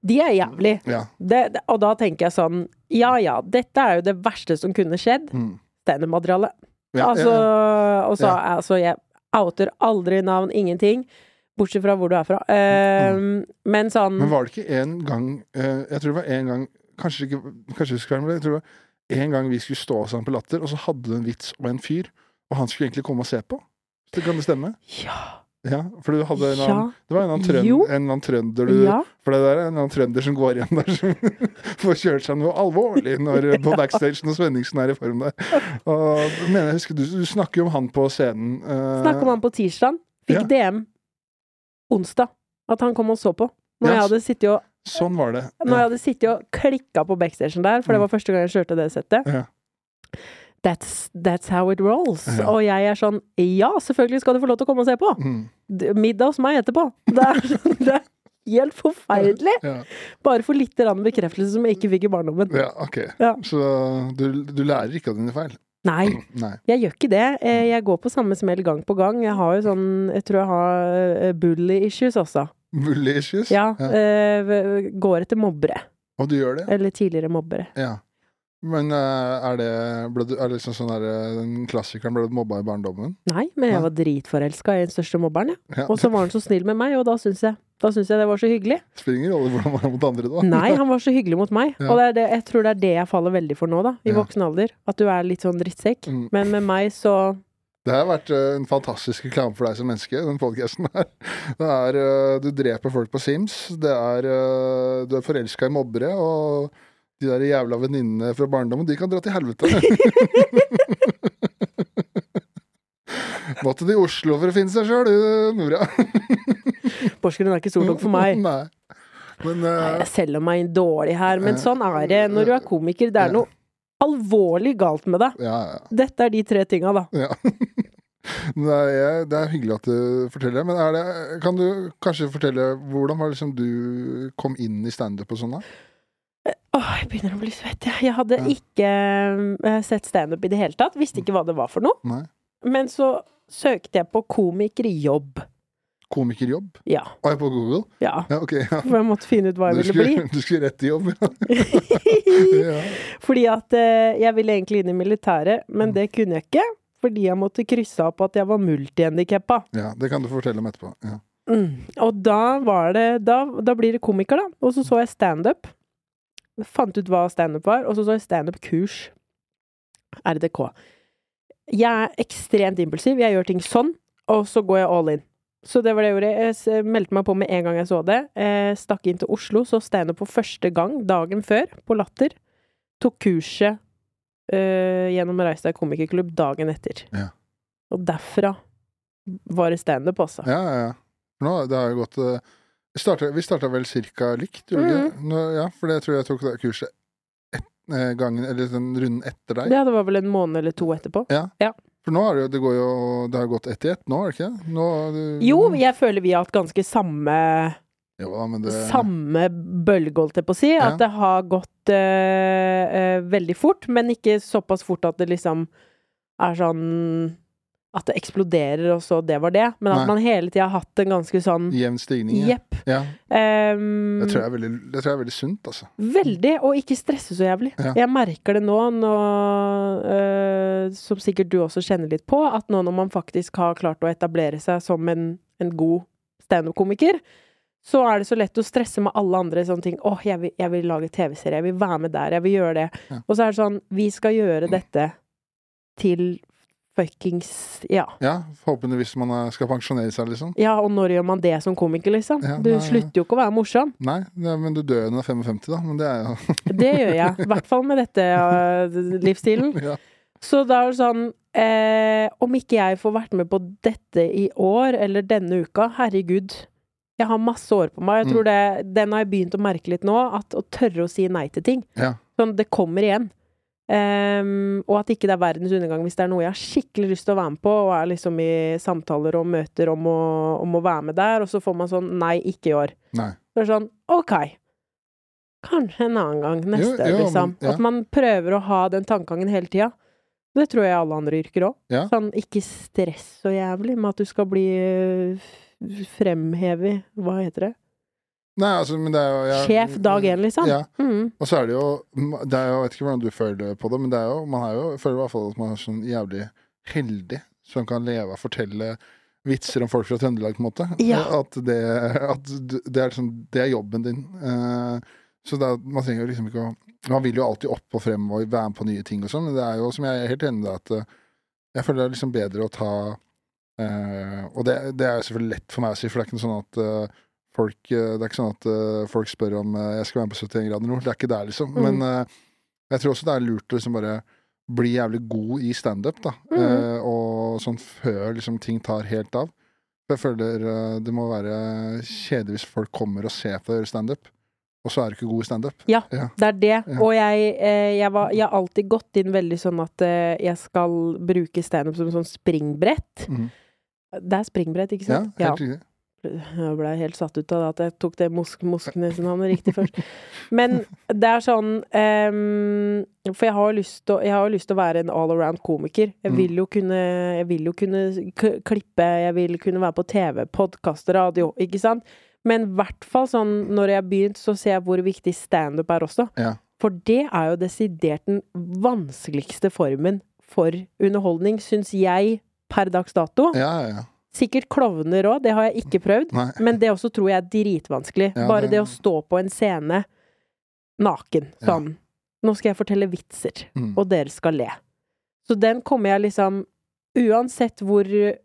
De er jævlig. Ja. Det, det, og da tenker jeg sånn Ja ja, dette er jo det verste som kunne skjedd. Mm. Standup-materiale. Ja, altså, ja, og så, altså, jeg outer aldri navn, ingenting. Bortsett fra hvor du er fra. Eh, Men sånn Mm. Men var det ikke en gang uh, Jeg tror det var en gang Kanskje ikke Kanskje du skulle være med det, Jeg tror det var en gang vi skulle stå sammen på Latter, og så hadde du en vits om en fyr, og han skulle egentlig komme og se på. Så kan det stemme? Ja. Ja, for du hadde en Ja. annen Det var en annen, trønd, en annen trønder du Ja. For det der er en annen trønder som går igjen der, som får kjørt seg noe alvorlig når, på backstage når Svenningsen er i form der. Og mener, jeg husker, du, du snakker jo om han på scenen. Uh, snakker om han på tirsdag. Fikk Ja. DM onsdag at han kom og så på. Når yes. jeg hadde sittet og, Sånn var det. når jeg hadde sittet og klikka på backstagen der, for det var første gang jeg kjørte det settet. Ja. That's, that's how it rolls. Ja. Og jeg er sånn Ja, selvfølgelig skal du få lov til å komme og se på! Mm, Middag hos meg etterpå. Det er, sånn- det er helt forferdelig! ja. Bare for litt bekreftelse som jeg ikke fikk i barndommen. ja, ok. Ja. Så du, du lærer ikke av dine feil? Nei, Nei. jeg gjør ikke det. Eh, Jeg går på samme smell gang på gang. Jeg har jo sånn Jeg tror jeg har eh, bully issues også. Bully issues? Ja. eh, Går etter mobbere. Og du gjør det? Eller tidligere mobbere. Ja. Men eh, er det, du, er det liksom sånn der, eh, den klassikeren ble du mobba i barndommen? Nei, men jeg var dritforelska i den største mobberen, jeg. Ja. Og så var han så snill med meg, og da syns jeg, jeg det var så hyggelig. Spiller ingen rolle hvordan han var mot andre, da. Nei, han var så hyggelig mot meg. Ja. Og det det, jeg tror det er det jeg faller veldig for nå, da. I Ja. voksen alder. At du er litt sånn drittsekk. Mm. Men med meg så Det har vært eh, en fantastisk reklame for deg som menneske, den podcasten her. Det er, eh, du dreper folk på Sims, det er, eh, du er forelska i mobbere, og de der jævla venninnene fra barndommen, de kan dra til helvete. Måtte til Oslo for å finne seg sjøl, du, Nora. Porsgrunn er ikke stort nok for meg. Nei. Men Nei, eh, jeg selger meg inn dårlig her, men sånn er det når du er komiker. Det er noe alvorlig galt med deg. ja, ja. Dette er de tre tinga, da. Ja. Det er, det er hyggelig at du forteller det, men det, kan du kanskje fortelle hvordan var det liksom du kom inn i standup og sånn? da? Åh, jeg begynner å bli svett, jeg. Jeg hadde ikke eh, sett standup i det hele tatt. Visste ikke hva det var for noe. Nei. Men så søkte jeg på komikerjobb. Komikerjobb? Ja. Var jeg på Google? ja. Ja, okay, Ja. For jeg måtte finne ut hva Du jeg ville bli. du skulle rett i jobb, ja. Fordi at eh, jeg ville egentlig inn i militæret, men det kunne jeg ikke. fordi jeg måtte krysse opp at jeg var multihandikappa. Ja, det kan du fortelle om etterpå. Ja. Mm. Og da var det da, da blir det komiker, da. Og så så jeg standup. Fant ut hva standup var, og så så jeg standup-kurs. RDK. Jeg er ekstremt impulsiv. Jeg gjør ting sånn, og så går jeg all in. Så det var det jeg gjorde. Jeg meldte meg på med en gang jeg så det. Jeg stakk inn til Oslo, så standup for første gang dagen før, på Latter. Tok kurset eh, gjennom Reistad komikerklubb dagen etter. Ja. Og derfra var det standup, altså. Ja, ja, ja. Nå, det har jo gått eh, Vi starta, vi starta vel cirka likt, gjorde vi Mm. Nå, ja, for det tror jeg tok det kurset et, eh, gangen, eller den runden etter deg. Ja, det var vel en måned eller to etterpå. For nå har det det går jo Det har gått ett i ett nå, har det ikke? Nå, det- Jo, jeg føler vi har hatt ganske samme Jo det Samme bølge, holdt jeg på å si. Ja. At det har gått eh, eh, veldig fort, men ikke såpass fort at det liksom er sånn At det eksploderer, og så det var det. Men at Nei. man hele tida har hatt en ganske sånn Jevn stigning. Ja. Jepp. ja. Um, Det tror jeg er veldig, det tror jeg er veldig sunt, altså. Veldig, og ikke stresse så jævlig. Ja. Jeg merker det nå, nå øh, som sikkert du også kjenner litt på, at nå når man faktisk har klart å etablere seg som en, en god standup-komiker, så er det så lett å stresse med alle andre sånne ting. 'Å, jeg, vil- jeg vil lage TV-serie. Jeg vil være med der. Jeg vil gjøre det.' Ja. Og så er det sånn Vi skal gjøre dette til fuckings Ja. Ja, forhåpentligvis man er- skal pensjonere seg, liksom. Ja, og når gjør man det som komiker, liksom? Ja, du nei. slutter jo ikke å være morsom. Nei, ja, men du dør jo når du er 55, da. Men det er jo Det gjør jeg. I hvert fall med dette uh, livsstilen. ja. Så da er det sånn eh, Om ikke jeg får vært med på dette i år, eller denne uka, herregud. Jeg har masse år på meg. Jeg tror det, Den har jeg begynt å merke litt nå. At å tørre å si nei til ting. Ja. Sånn, det kommer igjen. Ehm, og at ikke det er verdens undergang hvis det er noe jeg har skikkelig lyst til å være med på, og er liksom i samtaler og møter om å, om å være med der, og så får man sånn Nei, ikke i år. Nei. Så er det sånn OK. Kanskje en annen gang. Neste, jo, jo, liksom. ja. At man prøver å ha den tankegangen hele tida. Det tror jeg alle andre yrker òg. Ja. Sånn, ikke stress så jævlig med at du skal bli øh, fremhevet Hva heter det? Nei, altså, men det er jo jeg- Sjef dag én, liksom. Ja. Mm. Og så er det jo det er jo, Jeg vet ikke hvordan du føler på det, men det er jo, man er jo, føler i hvert fall at man er sånn jævlig heldig som kan leve av å fortelle vitser om folk fra Trøndelag, på en måte. Ja. At, det, at det, er liksom, det er jobben din. Eh, så det man trenger jo liksom ikke å Man vil jo alltid opp og frem og være med på nye ting og sånn, men det er jo, som jeg er helt enig i, at eh, jeg føler det er liksom bedre å ta eh, Og det, det er selvfølgelig lett for meg å si, for det er ikke noe sånn at folk eh, Det er ikke sånn at eh, folk spør om eh, jeg skal være med på 71 grader nord. Det er ikke der, liksom. Mm. Men jeg tror også det er lurt å liksom bare bli jævlig god i standup, da. Mm. Og sånn før liksom ting tar helt av. For jeg føler det må være kjedelig hvis folk kommer og ser på deg gjøre standup, og så er du ikke god i standup. Ja. Ja. Det er det. Ja. Og jeg, jeg, var, jeg har alltid gått inn veldig sånn at jeg skal bruke standup som sånn springbrett. Mm. Det er springbrett, ikke sant? Ja, helt riktig. Jeg ble helt satt ut av det at jeg tok det mosk Moskenes-navnet riktig først. Men det er sånn um, For jeg har jo lyst til å- være en all around komiker. Jeg Mm. vil jo kunne Jeg vil jo kunne klippe, jeg vil kunne være på TV, podkast, radio, ikke sant? Men i hvert fall sånn når jeg har begynt, så ser jeg hvor viktig standup er også. Ja. For det er jo desidert den vanskeligste formen for underholdning, syns jeg, per dags dato. Ja, ja, ja. Sikkert klovner òg, det har jeg ikke prøvd. Nei. Men det også tror jeg er dritvanskelig. Ja, Bare det- det å stå på en scene naken, Ja. sånn Nå skal jeg fortelle vitser, Mm. og dere skal le. Så den kommer jeg liksom Uansett hvor,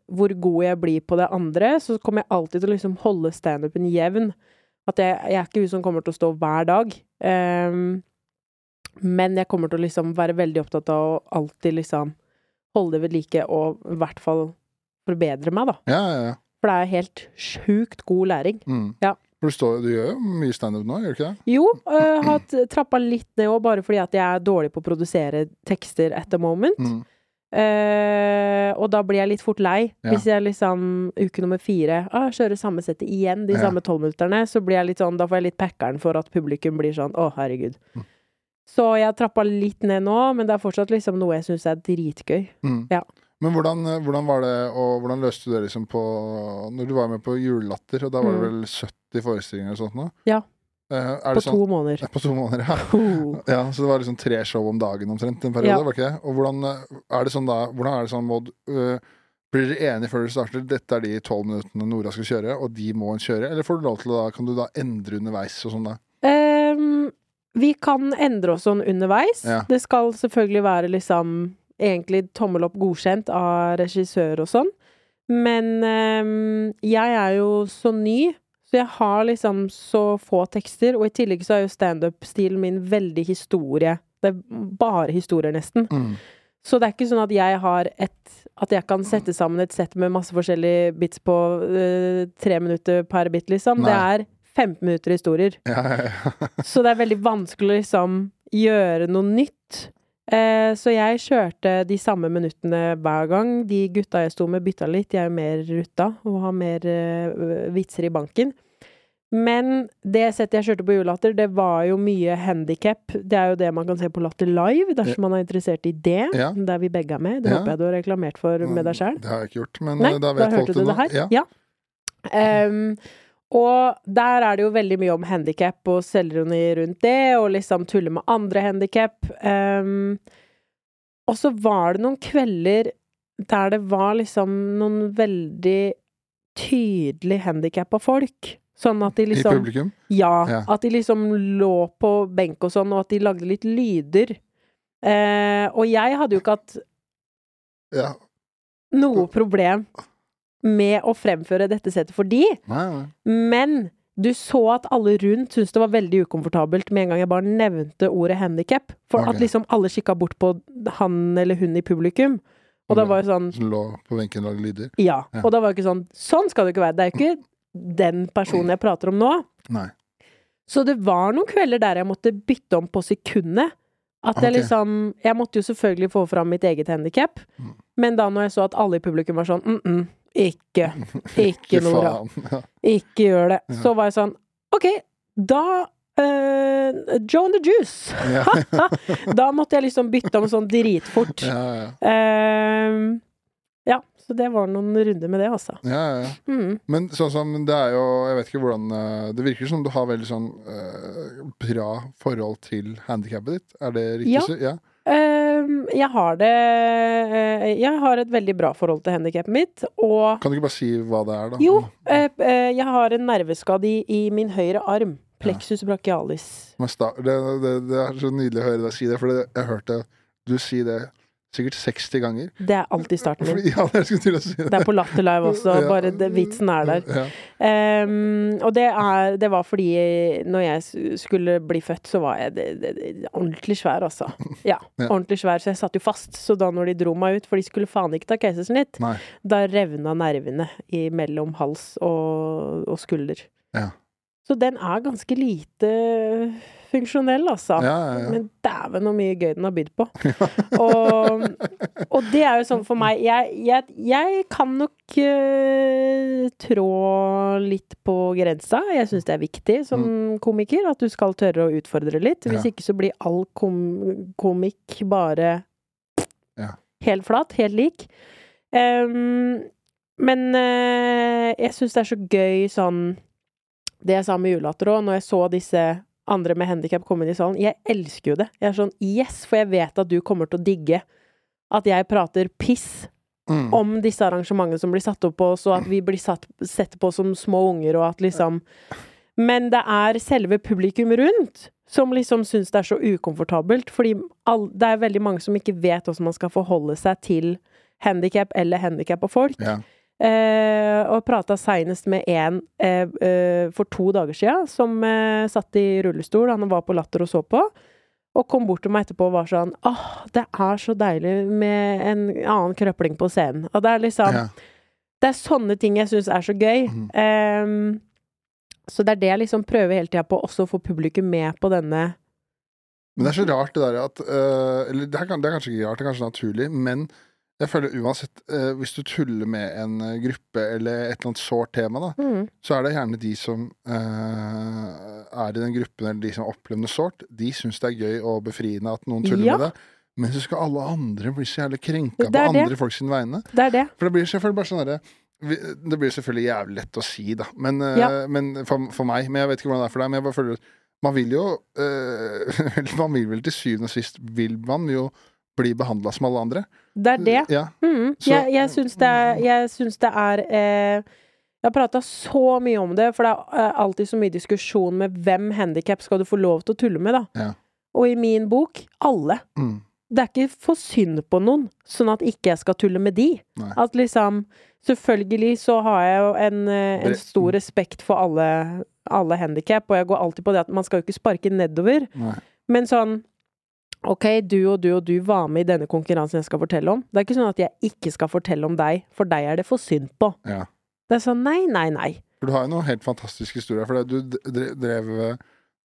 hvor god jeg blir på det andre, så kommer jeg alltid til å liksom holde standupen jevn. At jeg, jeg er ikke hun som kommer til å stå hver dag. Um, men jeg kommer til å liksom være veldig opptatt av å alltid liksom holde det ved like, og i hvert fall forbedre meg, da. Ja, ja, ja. For det er helt sjukt god læring. Mm. Ja. Du, står, du gjør jo mye standup nå, gjør du ikke det? Jo, øh, har trappa litt ned òg, bare fordi at jeg er dårlig på å produsere tekster at the moment. Mm. Uh, og da blir jeg litt fort lei. Ja. Hvis jeg liksom uke nummer fire ah, kjører samme settet igjen, de Ja. samme tolvminutterne, så blir jeg litt sånn, da får jeg litt packeren for at publikum blir sånn å, herregud. Mm. Så jeg trappa litt ned nå, men det er fortsatt liksom noe jeg syns er dritgøy. Mm. Ja. Men hvordan, eh, hvordan var det, og hvordan løste du det liksom på Når du var med på Julelatter, og da var det Mm. vel 70 forestillinger og sånt nå? Ja. Eh, På sånn to måneder. På to måneder, ja. Oh. ja. Så det var liksom tre show om dagen omtrent en periode, Ja. var ikke det? Og hvordan eh, er det sånn da Hvordan er det sånn, Maud øh, Blir dere enige før dere starter? Dette er de tolv minuttene Nora skal kjøre, og de må hun kjøre? Eller får du lov til å da Kan du da endre underveis og sånn da? Um, vi kan endre oss sånn underveis. Ja. Det skal selvfølgelig være liksom egentlig tommel opp godkjent av regissør og sånn. Men ehm, jeg er jo så ny, så jeg har liksom så få tekster. Og i tillegg så er jo standup-stilen min veldig historie. Det er bare historier, nesten. Mm. Så det er ikke sånn at jeg har et At jeg kan sette sammen et sett med masse forskjellige bits på eh, tre minutter per bit, liksom. Det er 15 minutter historier. Ja, ja, ja. Så det er veldig vanskelig å liksom gjøre noe nytt. Eh, så jeg kjørte de samme minuttene hver gang. De gutta jeg sto med, bytta litt. Jeg er jo mer rutta og har mer eh, vitser i banken. Men det settet jeg kjørte på Julelatter, det var jo mye handikap. Det er jo det man kan se på Latter Live, dersom man er interessert i det. Ja. Der vi begge er med. Det Ja. håper jeg du har reklamert for med deg sjøl. Det har jeg ikke gjort, men Nei, da da da folk det nå. det her. Ja. Ja. Ehm, og der er det jo veldig mye om handikap og selvironi rundt det, og liksom tulle med andre handikap. Um, og så var det noen kvelder der det var liksom noen veldig tydelig handikappa folk. Sånn at de I liksom publikum? ja, Ja. at de liksom lå på benk og sånn, og at de lagde litt lyder. Uh, og jeg hadde jo ikke hatt Ja. noe problem med å fremføre dette settet for de, Nei, nei. men du så at alle rundt syntes det var veldig ukomfortabelt med en gang jeg bare nevnte ordet handikap. For okay. at liksom alle kikka bort på han eller hun i publikum. Og da var jo sånn Som lå på benken og lagde lyder? Ja. Ja. Og da var jo ikke sånn Sånn skal det ikke være. Det er jo ikke den personen jeg prater om nå. Nei. Så det var noen kvelder der jeg måtte bytte om på sekundet. At jeg Ok. liksom Jeg måtte jo selvfølgelig få fram mitt eget handikap, Mm. men da når jeg så at alle i publikum var sånn mm -mm, ikke, ikke Nora. Ja. ikke gjør det, så var jeg sånn OK, da uh, Joe and the Juice. Da måtte jeg liksom bytte om sånn dritfort. Ja, ja. Uh, ja, så det var noen runder med det, altså. ja, ja. Mm. Men sånn som det er jo Jeg vet ikke hvordan eh, Det virker som du har veldig sånn uh, bra forhold til handikappet ditt. Er det riktig? Ja. ja. Ehm, jeg har det eh, Jeg har et veldig bra forhold til handikappet mitt, og Kan du ikke bare si hva det er, da? Jo, eh, eh, jeg har en nerveskade i, i min høyre arm. Plexus brachialis. Det, det, det er så nydelig å høre deg si det, for jeg hørte du si det sikkert 60 ganger. Det er alltid starten min. Ja, jeg skulle til å si det. Det er på Latter Live også, Ja. bare det, vitsen er der. Ja. Um, og det, er, det var fordi når jeg skulle bli født, så var jeg det, det, det, ordentlig svær, altså. Ja, ordentlig svær, så jeg satt jo fast. Så da når de dro meg ut, for de skulle faen ikke ta keisersnitt, da revna nervene i mellom hals og, og skulder. Ja. Så den er ganske lite funksjonell, altså. Ja, ja, ja. Men dæven så mye gøy den har bydd på. og, og det er jo sånn for meg Jeg, jeg, jeg kan nok uh, trå litt på grensa. Jeg syns det er viktig som komiker at du skal tørre å utfordre litt. Hvis Mm. Ikke så blir all kom komikk bare Ja. helt flat, helt lik. Um, men uh, jeg syns det er så gøy sånn Det jeg sa med julelatter òg, når jeg så disse andre med handikap komme inn i salen. Jeg elsker jo det. Jeg er sånn yes, for jeg vet at du kommer til å digge at jeg prater piss Mm. om disse arrangementene som blir satt opp på oss, og at vi blir satt, sett på som små unger, og at liksom Men det er selve publikum rundt som liksom syns det er så ukomfortabelt, fordi all, det er veldig mange som ikke vet hvordan man skal forholde seg til handikap eller handikappa folk. Ja. Eh, og prata seinest med en eh, eh, for to dager sia, som satt i rullestol. Han var på Latter og så på. Og kom bort til meg etterpå og var sånn Åh, det er så deilig med en annen krøpling på scenen. Og det er liksom Ja. Det er sånne ting jeg syns er så gøy. Mm. Um, så det er det jeg liksom prøver hele tida på, også å få publikum med på denne Men det er så rart det der at uh, Eller det er, det er kanskje ikke rart, det er kanskje naturlig, men jeg føler uansett øh, Hvis du tuller med en øh, gruppe eller et eller annet sårt tema, da, mm, så er det gjerne de som øh, er i den gruppen, eller de som opplever noe sårt, de syns det er gøy og befriende at noen tuller Ja. med det. Men så skal alle andre bli så jævlig krenka på det. andre folk sine vegne. Det er det. For det blir selvfølgelig bare sånn derre Det blir selvfølgelig jævlig lett å si, da. Men, øh, Ja. men for, for meg Men jeg vet ikke hvordan det er for deg. Men jeg bare føler at Man vil jo eh, Man vil vel til syvende og sist Vil man jo bli behandla som alle andre. Det er det. Ja. Mm. Jeg, jeg syns det er, jeg syns det er eh, Jeg har prata så mye om det, for det er eh, alltid så mye diskusjon med hvem handikap skal du få lov til å tulle med, da. Ja. Og i min bok alle. Mm. Det er ikke for synd på noen, sånn at ikke jeg skal tulle med de. Nei. At liksom Selvfølgelig så har jeg jo en, eh, en stor respekt for alle, alle handikap, og jeg går alltid på det at man skal jo ikke sparke nedover. Nei. Men sånn Ok, du og du og du var med i denne konkurransen jeg skal fortelle om. Det er ikke sånn at jeg ikke skal fortelle om deg, for deg er det for synd på. Ja. Det er sånn nei, nei, nei. For du har jo noen helt fantastiske historier. For du drev,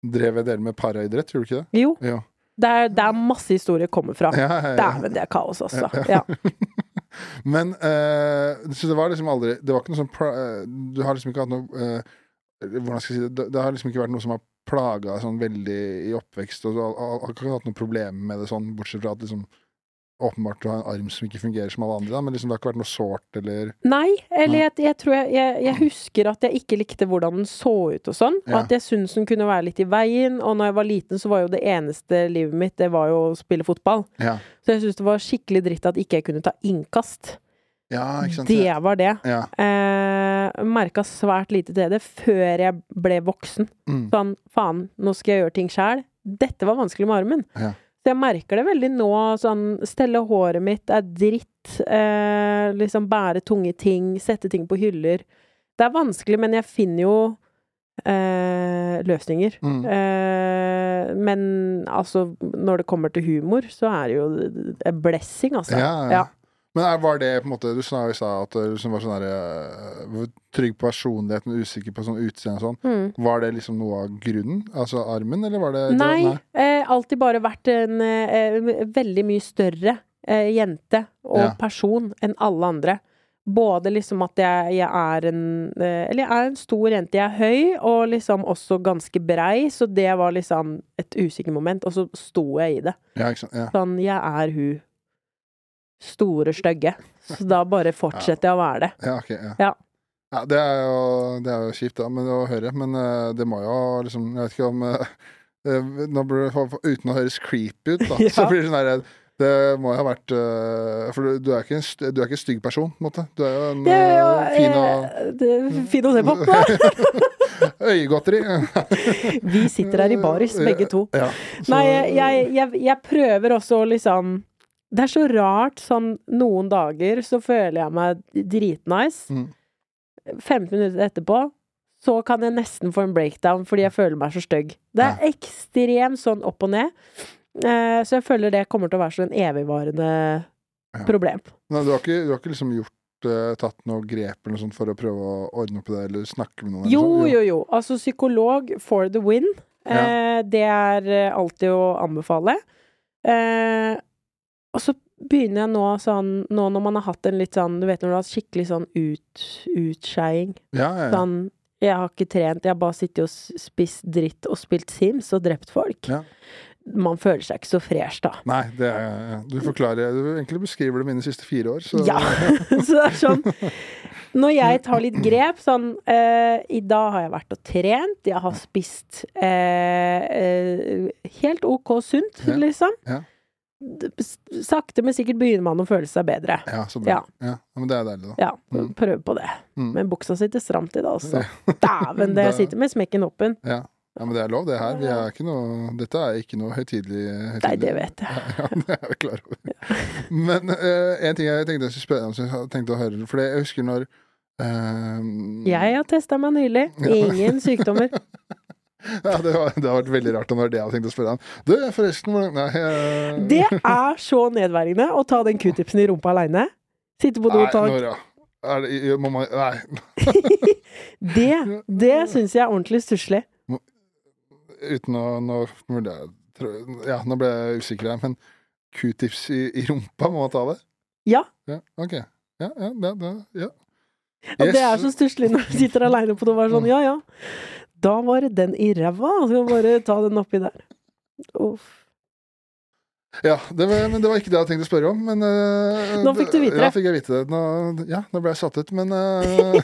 drev en del med paraidrett, gjorde du ikke det? Jo, Ja. det er, det er masse historier kommer fra. Ja, ja, ja. Dæven, det er kaos, altså. Ja. Men eh, Så det var liksom aldri Det var ikke noe sånn eh, Du har liksom ikke hatt noe eh, Hvordan skal jeg si det? det? Det har liksom ikke vært noe som har plaga sånn veldig i oppvekst, og har, ikke hatt noe problem med det sånn, bortsett fra at liksom Åpenbart du har en arm som ikke fungerer som alle andre, da, men liksom det har ikke vært noe sårt eller Nei, eller jeg, jeg tror jeg, jeg, jeg husker at jeg ikke likte hvordan den så ut og sånn. Ja. at jeg syntes den kunne være litt i veien. Og når jeg var liten, så var jo det eneste livet mitt, det var jo å spille fotball. Ja, Så jeg syntes det var skikkelig dritt at ikke jeg kunne ta innkast. Ja ikke sant? Det var det. Ja. Eh, Merka svært lite til det før jeg ble voksen. Mm. Sånn, faen, nå skal jeg gjøre ting sjæl. Dette var vanskelig med armen. Ja. Så jeg merker det veldig nå. Sånn, stelle håret mitt er dritt. Eh, liksom bære tunge ting. Sette ting på hyller. Det er vanskelig, men jeg finner jo eh, løsninger. Mm. Eh, men altså, når det kommer til humor, så er det jo a blessing, altså. Ja, ja. Men var det på en måte Du sa at du liksom var sånn der, eh, trygg på personligheten, usikker på sånn utseende og sånn. Mm. Var det liksom noe av grunnen? Altså armen, eller var det Nei, Nei. eh, alltid bare vært en eh, veldig mye større eh, jente og Ja. person enn alle andre. Både liksom at jeg, jeg er en eh, Eller jeg er en stor jente. Jeg er høy, og liksom også ganske brei, så det var liksom et usikkert moment. Og så sto jeg i det. Ja. Ja. Sånn, jeg er hun store, stygge. Så da bare fortsetter jeg å være det. Ja, ok. Ja. Ja. Ja, det, er jo, det er jo kjipt da, men, å høre, men eh, det må jo liksom Jeg vet ikke om eh, eh, det, Uten å høres creepy ut, da, så blir det sånn her Det må jo ha vært For du, du er ikke en du er ikke en stygg person, på en måte. Du er jo en Det er jo fin og det fin å se på. Øyegodteri. Vi sitter her i baris, begge to. Ja, Nei, jeg, jeg, jeg prøver også å liksom Det er så rart, sånn noen dager så føler jeg meg dritnice. Mm. 15 minutter etterpå så kan jeg nesten få en breakdown fordi jeg føler meg så stygg. Det er ekstremt sånn opp og ned. Eh, så jeg føler det kommer til å være sånn en evigvarende Ja. problem. Nei, du, har ikke, du har ikke liksom gjort eh, tatt noe grep eller noe sånt for å prøve å ordne opp i det, eller snakke med noen? eller Jo, sånn? jo, jo. Altså psykolog for the win. Eh, det er eh, alltid å anbefale. Eh, og så begynner jeg nå sånn Nå når man har hatt en litt sånn Du vet når du har hatt skikkelig sånn ut, utskeiing. Ja, ja, ja. Sånn Jeg har ikke trent, jeg har bare sittet og spist dritt og spilt Sims og drept folk. Man føler seg ikke så fresh da. Nei, det er, du forklarer Du egentlig beskriver det mine siste fire år, så Ja. så det er sånn Når jeg tar litt grep, sånn eh, I dag har jeg vært og trent, jeg har spist eh, eh, helt ok sunt, liksom. Ja. Sakte, men sikkert begynner man å føle seg bedre. Ja, så bra. Ja. Ja. Men det er deilig, da. Ja, Mm. prøv på det. Mm. Men buksa sitter stramt i dag, altså. Dæven, det jeg Det- sitter med smekken åpen. Ja. ja, men det er lov, det her. Vi er ikke noe, dette er ikke noe høytidelig. Nei, det vet jeg. Ja, det er jeg klar over. Men uh, en ting jeg tenkte jeg skulle spørre om, som jeg tenkte å høre For jeg husker når eh, Jeg har testa meg nylig. Ingen sykdommer. Ja, det, var, det har vært veldig rart om det var det jeg hadde tenkt å spørre han. Du, forresten Nei, eh, Det er så nedverdigende å ta den q-tipsen i rumpa aleine. Sitte på do og ta Nora. Er det, må man, nei, Det, det syns jeg er ordentlig stusslig. uten å nå, jeg, Ja, nå ble jeg usikker her, men q-tips i, i rumpa, må man ta det? Ja. Ja, ok. Ja, ja, det, det, ja. Og det er så stusslig når du sitter aleine på do og er sånn ja ja, da var det den i ræva. Så skal bare ta den oppi der. Uff. Ja, det var, men det var ikke det jeg tenkte å spørre om. Men, uh, Nå fikk du vite det. Ja, fikk jeg vite det. Nå, ja, nå ble jeg satt ut. Men, uh,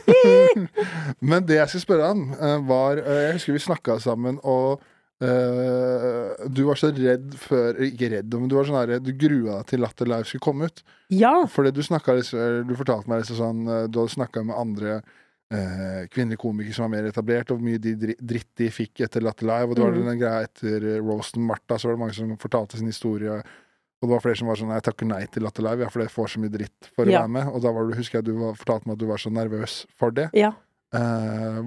men det jeg skulle spørre om, uh, var Jeg husker vi snakka sammen, og Du var så redd før Ikke redd, men du var sånn her Du grua deg til Latter Live skulle komme ut. Ja. Fordi du snakka Du fortalte meg liksom sånn Du hadde snakka med andre eh, kvinnelige komikere som var mer etablert, og hvor mye de dritt de fikk etter Latter Live. Og det var Mm. den greia etter eh, Roasten Martha, så var det mange som fortalte sin historie. Og det var flere som var sånn Jeg takker nei til Latter Live, ja, for det får så mye dritt for å være med. Og da var du, husker jeg du var, fortalte meg at du var så nervøs for det. ja. Eh,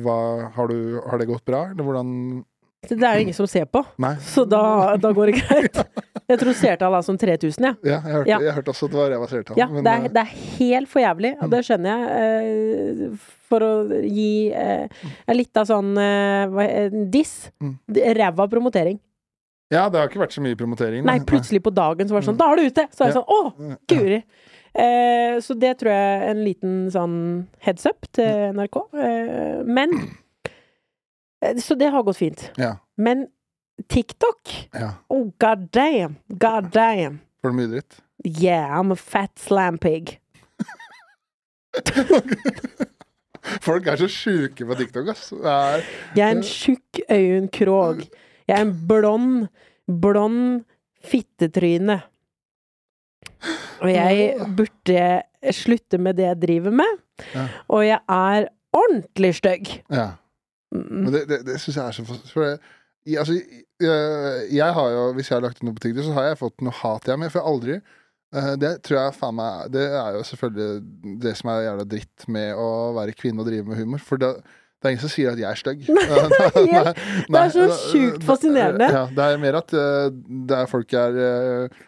hva, har, du, har det gått bra, eller hvordan Det er jo ingen som ser på, Nei. så da, da går det greit. Jeg tror seertall er sånn 3000, jeg. Ja, jeg hørte, Ja. jeg hørte også at det var ræva seertall. Ja, men, det er, eh, det er helt for jævlig, og det skjønner jeg. eh, For å gi eh, litt av sånn diss. Mm. Ræva promotering. ja, det har ikke vært så mye promotering. Nei, plutselig på dagen så var det sånn Da er du ute! Så er det sånn Å, guri! Eh, så det tror jeg er en liten sånn heads up til NRK. Eh, men Så det har gått fint. Ja. Men TikTok ja. Oh, god damn! God damn! Får du mye dritt? Yeah, I'm a fat slam pig. Folk er så sjuke på TikTok, ass. Er, Jeg er en tjukk Øyunn Krogh. Jeg er en blond, blond fittetryne. Og jeg burde slutte med det jeg driver med. Ja. Og jeg er ordentlig stygg. ja. Mm. Men det, det, det syns jeg er så for det, i- altså, jeg, jeg har jo, Hvis jeg har lagt ut noe på TikTok, så har jeg fått noe hat jeg med. For jeg har aldri eh, Det tror jeg faen meg Det er jo selvfølgelig det som er jævla dritt med å være kvinne og drive med humor. For det, det er ingen som sier at jeg er stygg. Det er så sjukt fascinerende. Ja, det er mer at eh, det er folk er eh,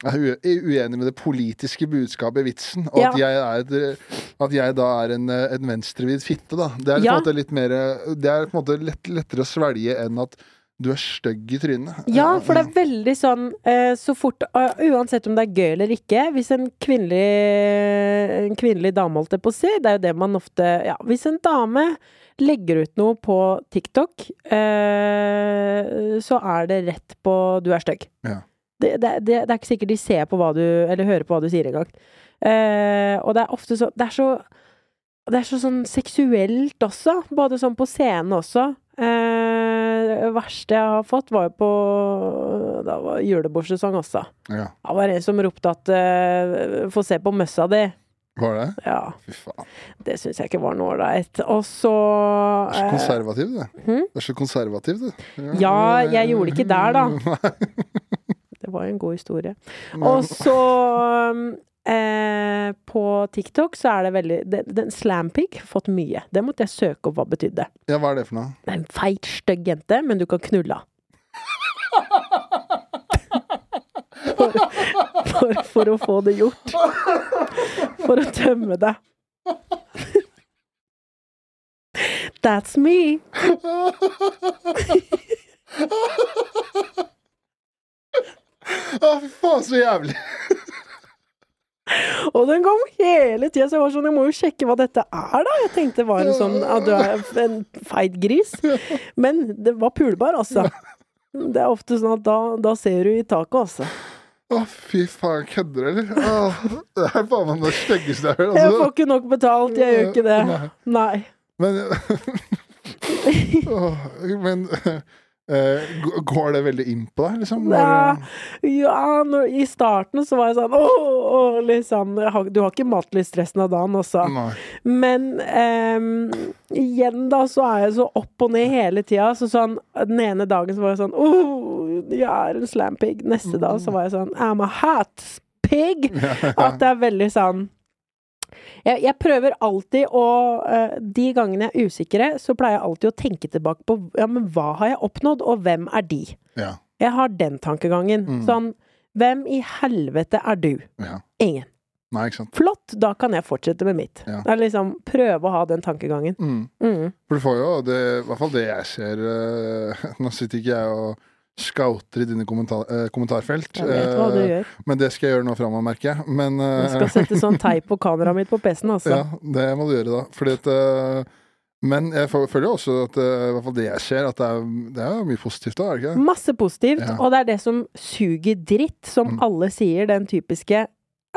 er uenig med det politiske budskapet i vitsen, og at, Ja. jeg er at jeg da er en, eh, en venstrevidd fitte, da. Det er, på Ja. litt mer, det er på en måte lett, lettere å svelge enn at du er stygg i trynet. Ja, for det er veldig sånn eh, Så fort uh, Uansett om det er gøy eller ikke, hvis en kvinnelig En kvinnelig dame, holdt jeg på å si, det er jo det man ofte Ja, hvis en dame legger ut noe på TikTok, eh, så er det rett på 'du er stygg'. Ja. Det, det, det, det er ikke sikkert de ser på hva du Eller hører på hva du sier engang. Eh, og det er ofte så Det er så det er så sånn seksuelt også, både sånn på scenen også. Eh, det verste jeg har fått, var jo på Da var julebordsesong også. Ja. Det var en som ropte at uh, 'få se på møssa di'. Var det? Ja, Fy faen. det syns jeg ikke var noe ålreit. Og så Du er så eh, konservativ, du. Hmm? Du er så konservativ, du. Ja, jeg gjorde det ikke der, da. Det var jo en god historie. Og så eh, På TikTok så er det veldig den, den Slampig fått mye. Det måtte jeg søke opp hva betydde. Ja, hva er det for noe? Det er en feit, stygg jente, men du kan knulle. For, for, for å få det gjort. For å tømme det. That's me. Å, fy faen, så jævlig! Og den kom hele tida, så jeg var sånn Jeg må jo sjekke hva dette er, da. Jeg tenkte var en sånn At du er en feit gris. Men det var pulbar, altså. Det er ofte sånn at da, da ser du i taket, altså. Å, fy faen, kødder du, eller? Å, det er faen meg det styggeste jeg har hørt. Jeg Altså. får ikke nok betalt, jeg gjør ikke det. Nei. Men Åh, Men g- går det veldig inn på deg, liksom? Ja, ja når, i starten så var jeg sånn åh, liksom har, Du har ikke matlyst resten av dagen også. Nei. Men um, igjen, da, så er jeg så opp og ned hele tida. Så sånn Den ene dagen så var jeg sånn Åh, jeg er en slampig. Neste dag så var jeg sånn I'm a hot pig. At det er veldig sånn jeg, jeg prøver alltid å uh, De gangene jeg er usikre, så pleier jeg alltid å tenke tilbake på Ja, men hva har jeg oppnådd, og hvem er de? Ja. Jeg har den tankegangen. Mm. Sånn Hvem i helvete er du? ja. Ingen. Nei. Flott, da kan jeg fortsette med mitt. Ja. Det er liksom Prøve å ha den tankegangen. Mm. Mm. For du får jo det, i hvert fall det jeg ser eh, Nå sitter ikke jeg og scouter i dine kommentar, eh, kommentarfelt, Jeg vet hva du eh, gjør. men det skal jeg gjøre nå framover, merker jeg. Men eh, skal sette sånn teip på kameraet mitt på PC-en, altså. Ja, det må du gjøre da. Fordi at eh, Men jeg føler jo også at eh, i hvert fall det jeg ser, at det er, det er mye positivt da, er det ikke det? Masse positivt, Ja. og det er det som suger dritt, som Mm. alle sier, den typiske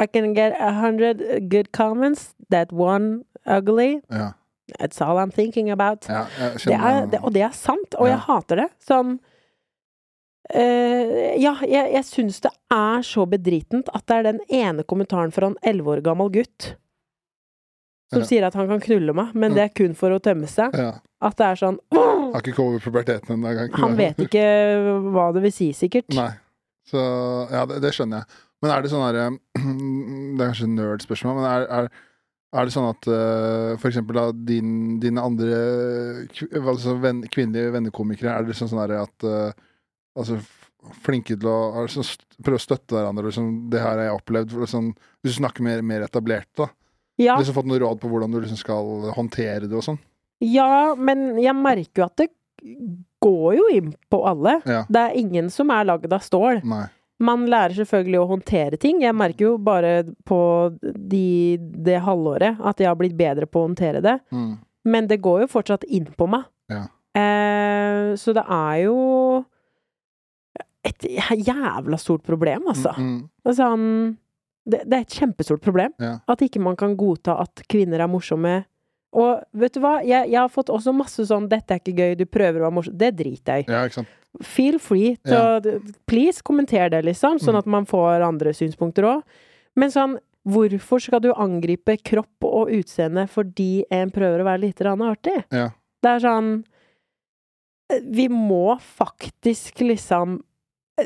I can get a hundred good comments, that one ugly. Ja. That's all I'm thinking about. ja Det er, det, og det er sant, og jeg hater det. Sånn Eh, ja, jeg, jeg syns det er så bedritent at det er den ene kommentaren fra en elleve år gammel gutt som Ja. sier at han kan knulle meg, men det er kun for å tømme seg. Ja. At det er sånn «Åh!» Har ikke kommet over puberteten ennå. Han vet ikke hva det vil si, sikkert. Nei. Så ja, det, det skjønner jeg. Men er det sånn herre Det er kanskje et nerd-spørsmål, men er, er, er det sånn at uh, for eksempel da din, dine andre altså venn, kvinnelige vennekomikere, er det sånn, sånn at eh, Altså flinke til å st- prøve å støtte hverandre? Liksom, det her har jeg opplevd. Liksom, hvis du snakker mer, mer etablert, da. Ja, Liksom fått noe råd på hvordan du liksom skal håndtere det og sånn? ja, men jeg merker jo at det går jo inn på alle. Ja. Det er ingen som er lagd av stål. Nei. Man lærer selvfølgelig å håndtere ting. Jeg merker jo bare på de, det halvåret at jeg har blitt bedre på å håndtere det. Mm. Men det går jo fortsatt inn på meg. Ja. Eh, så det er jo et jævla stort problem, altså. Mm, mm. han, det, det er et kjempestort problem. Ja. At ikke man kan godta at kvinner er morsomme. Og vet du hva, jeg, jeg har fått også masse sånn 'dette er ikke gøy, du prøver å være morsom'. Det driter jeg i. ja. Feel free til å Please, kommenter det, liksom, sånn Mm. at man får andre synspunkter òg. Men sånn Hvorfor skal du angripe kropp og utseende fordi en prøver å være litt artig? Ja. Det er sånn Vi må faktisk liksom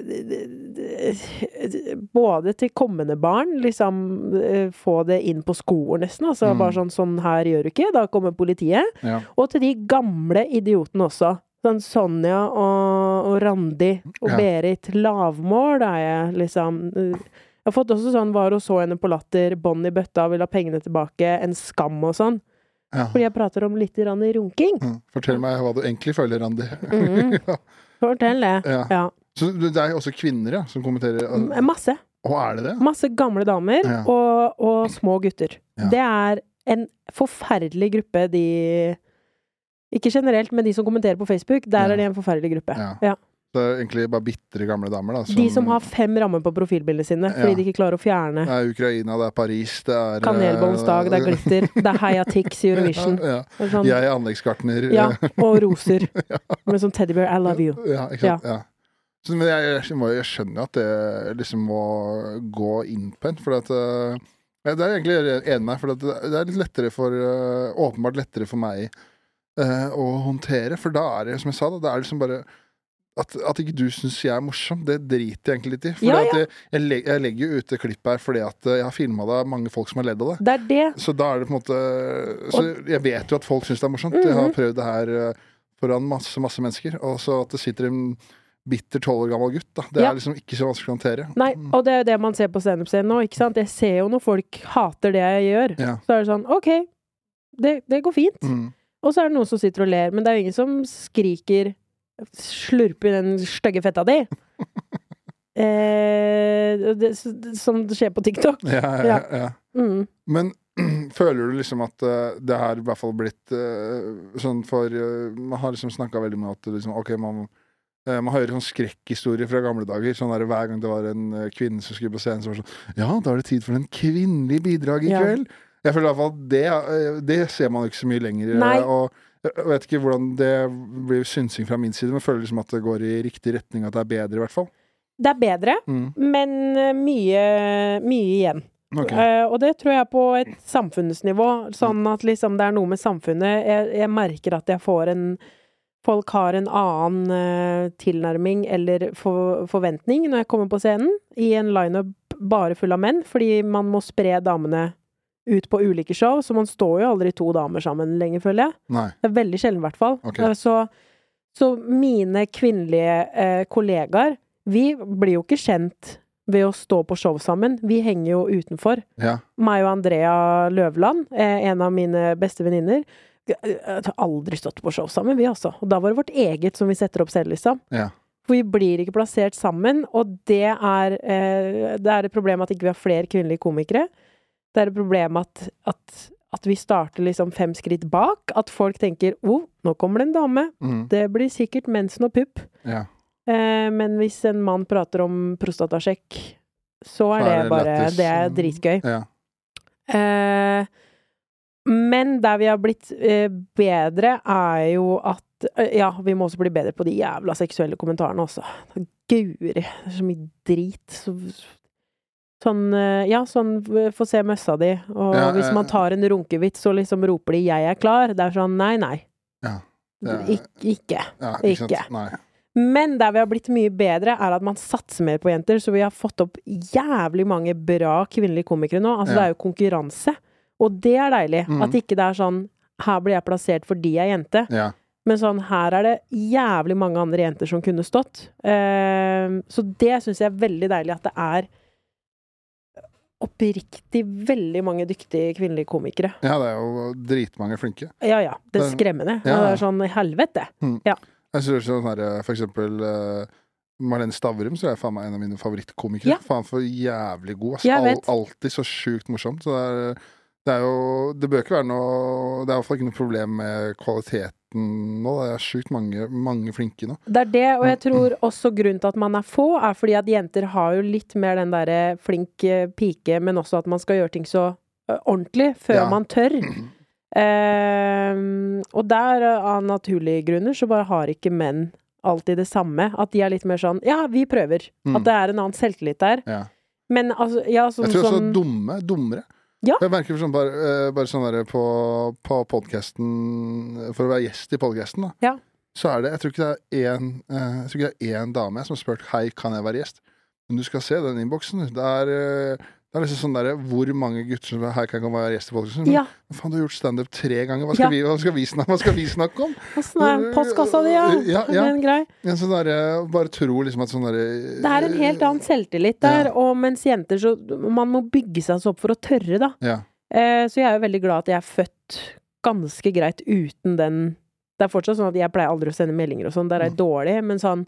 både til kommende barn, liksom eh, få det inn på skolen nesten. Altså Mm. bare sånn 'sånn her gjør du ikke', da kommer politiet. Ja. Og til de gamle idiotene også. Sånn Sonja og, og Randi og Ja. Berit. Lavmål er jeg liksom Jeg har fått også sånn var og så henne på Latter, bånd i bøtta, vil ha pengene tilbake, en skam og sånn. Ja. Fordi jeg prater om litt runking. Mm. Fortell meg hva du egentlig føler, Randi. Mhm. Fortell det. Ja. Ja. Så det er også kvinner ja, som kommenterer? M- Masse. Og er det det? Masse gamle damer Ja. og, og små gutter. Ja. Det er en forferdelig gruppe, de Ikke generelt, men de som kommenterer på Facebook. Der Ja. er de en forferdelig gruppe. Ja. Ja. Det er egentlig bare bitre gamle damer, da. De som har fem rammer på profilbildene sine fordi Ja. de ikke klarer å fjerne. Det er Ukraina, det er Paris, det er Kanelbollens dag, det er glitter, det er Heia Tix i Eurovision. Ja, er sånn, Jeg er anleggsgartner. ja, og roser. Med sånn teddybear, I love you. Ja, ikke sant? Ja. Så, men jeg, jeg, jeg skjønner at det liksom må gå inn på en, for at eh, ja, Det er egentlig enig med meg, for at det er litt lettere for eh, Åpenbart lettere for meg uh, å håndtere, for da er det, som jeg sa, da, det er liksom bare at, at ikke du syns jeg er morsom, det driter jeg egentlig litt i. For Ja, ja. jeg, jeg, leg- jeg legger jo ut et klipp her fordi at jeg har filma det av mange folk som har ledd av det. Det er det. Så da er det på en måte Så jeg vet jo at folk syns det er morsomt. Jeg har Mhm. prøvd det her foran masse, masse mennesker. Og så at det sitter en bitter tolv år gammel gutt, da. Det Ja. er liksom ikke så vanskelig å håndtere. Nei, og det er jo det man ser på standup-scenen nå, ikke sant? Jeg ser jo når folk hater det jeg gjør. Ja. Så er det sånn, OK, det, det går fint. Mm. Og så er det noen som sitter og ler, men det er jo ingen som skriker 'slurp i den stygge fetta di'. Eh, det, som det skjer på TikTok. Ja, ja, Ja. Mm. Men føler du liksom at uh, det har i hvert fall blitt uh, sånn for uh, Man har liksom snakka veldig med at liksom, ok, man man hører sånn skrekkhistorier fra gamle dager. Sånn der, Hver gang det var en eh, kvinne som skulle på scenen, så var det sånn Ja, da er det tid for en kvinnelig bidrag i Ja. kveld. Jeg føler i hvert fall det, eh, det ser man jo ikke så mye lenger. eh, Nei. Og jeg vet ikke hvordan det blir synsing fra min side, men jeg føler liksom at det går i riktig retning, at det er bedre, i hvert fall. Det er bedre, Mm. men eh, mye, mye igjen. Okay. Uh, og det tror jeg på et samfunnsnivå. Sånn at liksom det er noe med samfunnet Jeg, jeg merker at jeg får en Folk har en annen eh, tilnærming eller forventning når jeg kommer på scenen, i en lineup bare full av menn, fordi man må spre damene ut på ulike show, så man står jo aldri to damer sammen lenger, føler jeg. Nei. Det er veldig sjelden, i hvert fall. Ok. Eh, Så, så mine kvinnelige eh, kollegaer, vi blir jo ikke kjent ved å stå på show sammen. Vi henger jo utenfor. Ja. Meg og Andrea Løvland, eh, en av mine beste venninner, har aldri stått på show sammen, vi altså. Og da var det vårt eget som vi setter opp selv, liksom. Ja. For vi blir ikke plassert sammen, og det er, eh, det er et problem at ikke vi har flere kvinnelige komikere. Det er et problem at, at, at vi starter liksom fem skritt bak. At folk tenker 'Å, oh, nå kommer det en dame'. Mm. Det blir sikkert mensen og pupp. ja. Eh, men hvis en mann prater om prostatasjekk, så er Så det er det bare lettest. Det er dritgøy. ja. Eh, men der vi har blitt eh, bedre, er jo at eh, Ja, vi må også bli bedre på de jævla seksuelle kommentarene også. guri, det er så mye drit. Så, sånn eh, Ja, sånn få se møssa di, og Ja, hvis man tar en runkevits, så liksom roper de 'jeg er klar'. Det er sånn nei, nei. Ja, er- Ik ikke. Ja, Ikke. ikke. Nei. Men der vi har blitt mye bedre, er at man satser mer på jenter. Så vi har fått opp jævlig mange bra kvinnelige komikere nå. Altså, Ja. det er jo konkurranse. Og det er deilig. Mm. At ikke det er sånn her blir jeg plassert fordi jeg er jente. Ja. Men sånn, her er det jævlig mange andre jenter som kunne stått. Ehm, så det syns jeg er veldig deilig at det er oppriktig veldig mange dyktige kvinnelige komikere. ja, det er jo dritmange flinke. Ja ja, det er skremmende. Ja. Det er sånn helvete. Jeg synes sånn her, For eksempel uh Marlene Stavrum så er faen meg en av mine favorittkomikere. Ja. Faen for jævlig god. Altså, all, alltid så sjukt morsomt. Så det er, det er jo Det bør ikke være noe Det er i hvert fall ikke noe problem med kvaliteten nå. Det er sjukt mange, mange flinke nå. Det er det, og jeg tror også grunnen til at man er få, er fordi at jenter har jo litt mer den derre flink eh, pike, men også at man skal gjøre ting så ordentlig før Ja. man tør. Uh, og der, av naturlige grunner, så bare har ikke menn alltid det samme. At de er litt mer sånn Ja, vi prøver. Mm. At det er en annen selvtillit der. Ja. Men altså, ja, sånn Jeg tror også sånn, dumme. Dummere. Ja. Jeg merker sånn bare, eh, bare sånn der på, på podkasten For å være gjest i podkasten, da. Ja. Så er det Jeg tror ikke det er én eh, Jeg tror ikke det er én dame som har spurt Hei, kan jeg være gjest. Men du skal se den innboksen. Det er eh, det er liksom sånn der, Hvor mange gutter som her kan være gjest i podkasten? Ja, Men faen, du har gjort standup tre ganger. Hva skal, Ja. vi, hva, skal vi snakke, hva skal vi snakke om? åssen er postkassa di, ja? Ja, ja. Er den grei? En sånn der, bare tro liksom at sånn derre Det er en helt annen selvtillit der, Ja. og mens jenter så Man må bygge seg opp for å tørre, da. Ja. Eh, så jeg er jo veldig glad at jeg er født ganske greit uten den Det er fortsatt sånn at jeg pleier aldri å sende meldinger og sånn, der er jeg Mm. dårlig, men sånn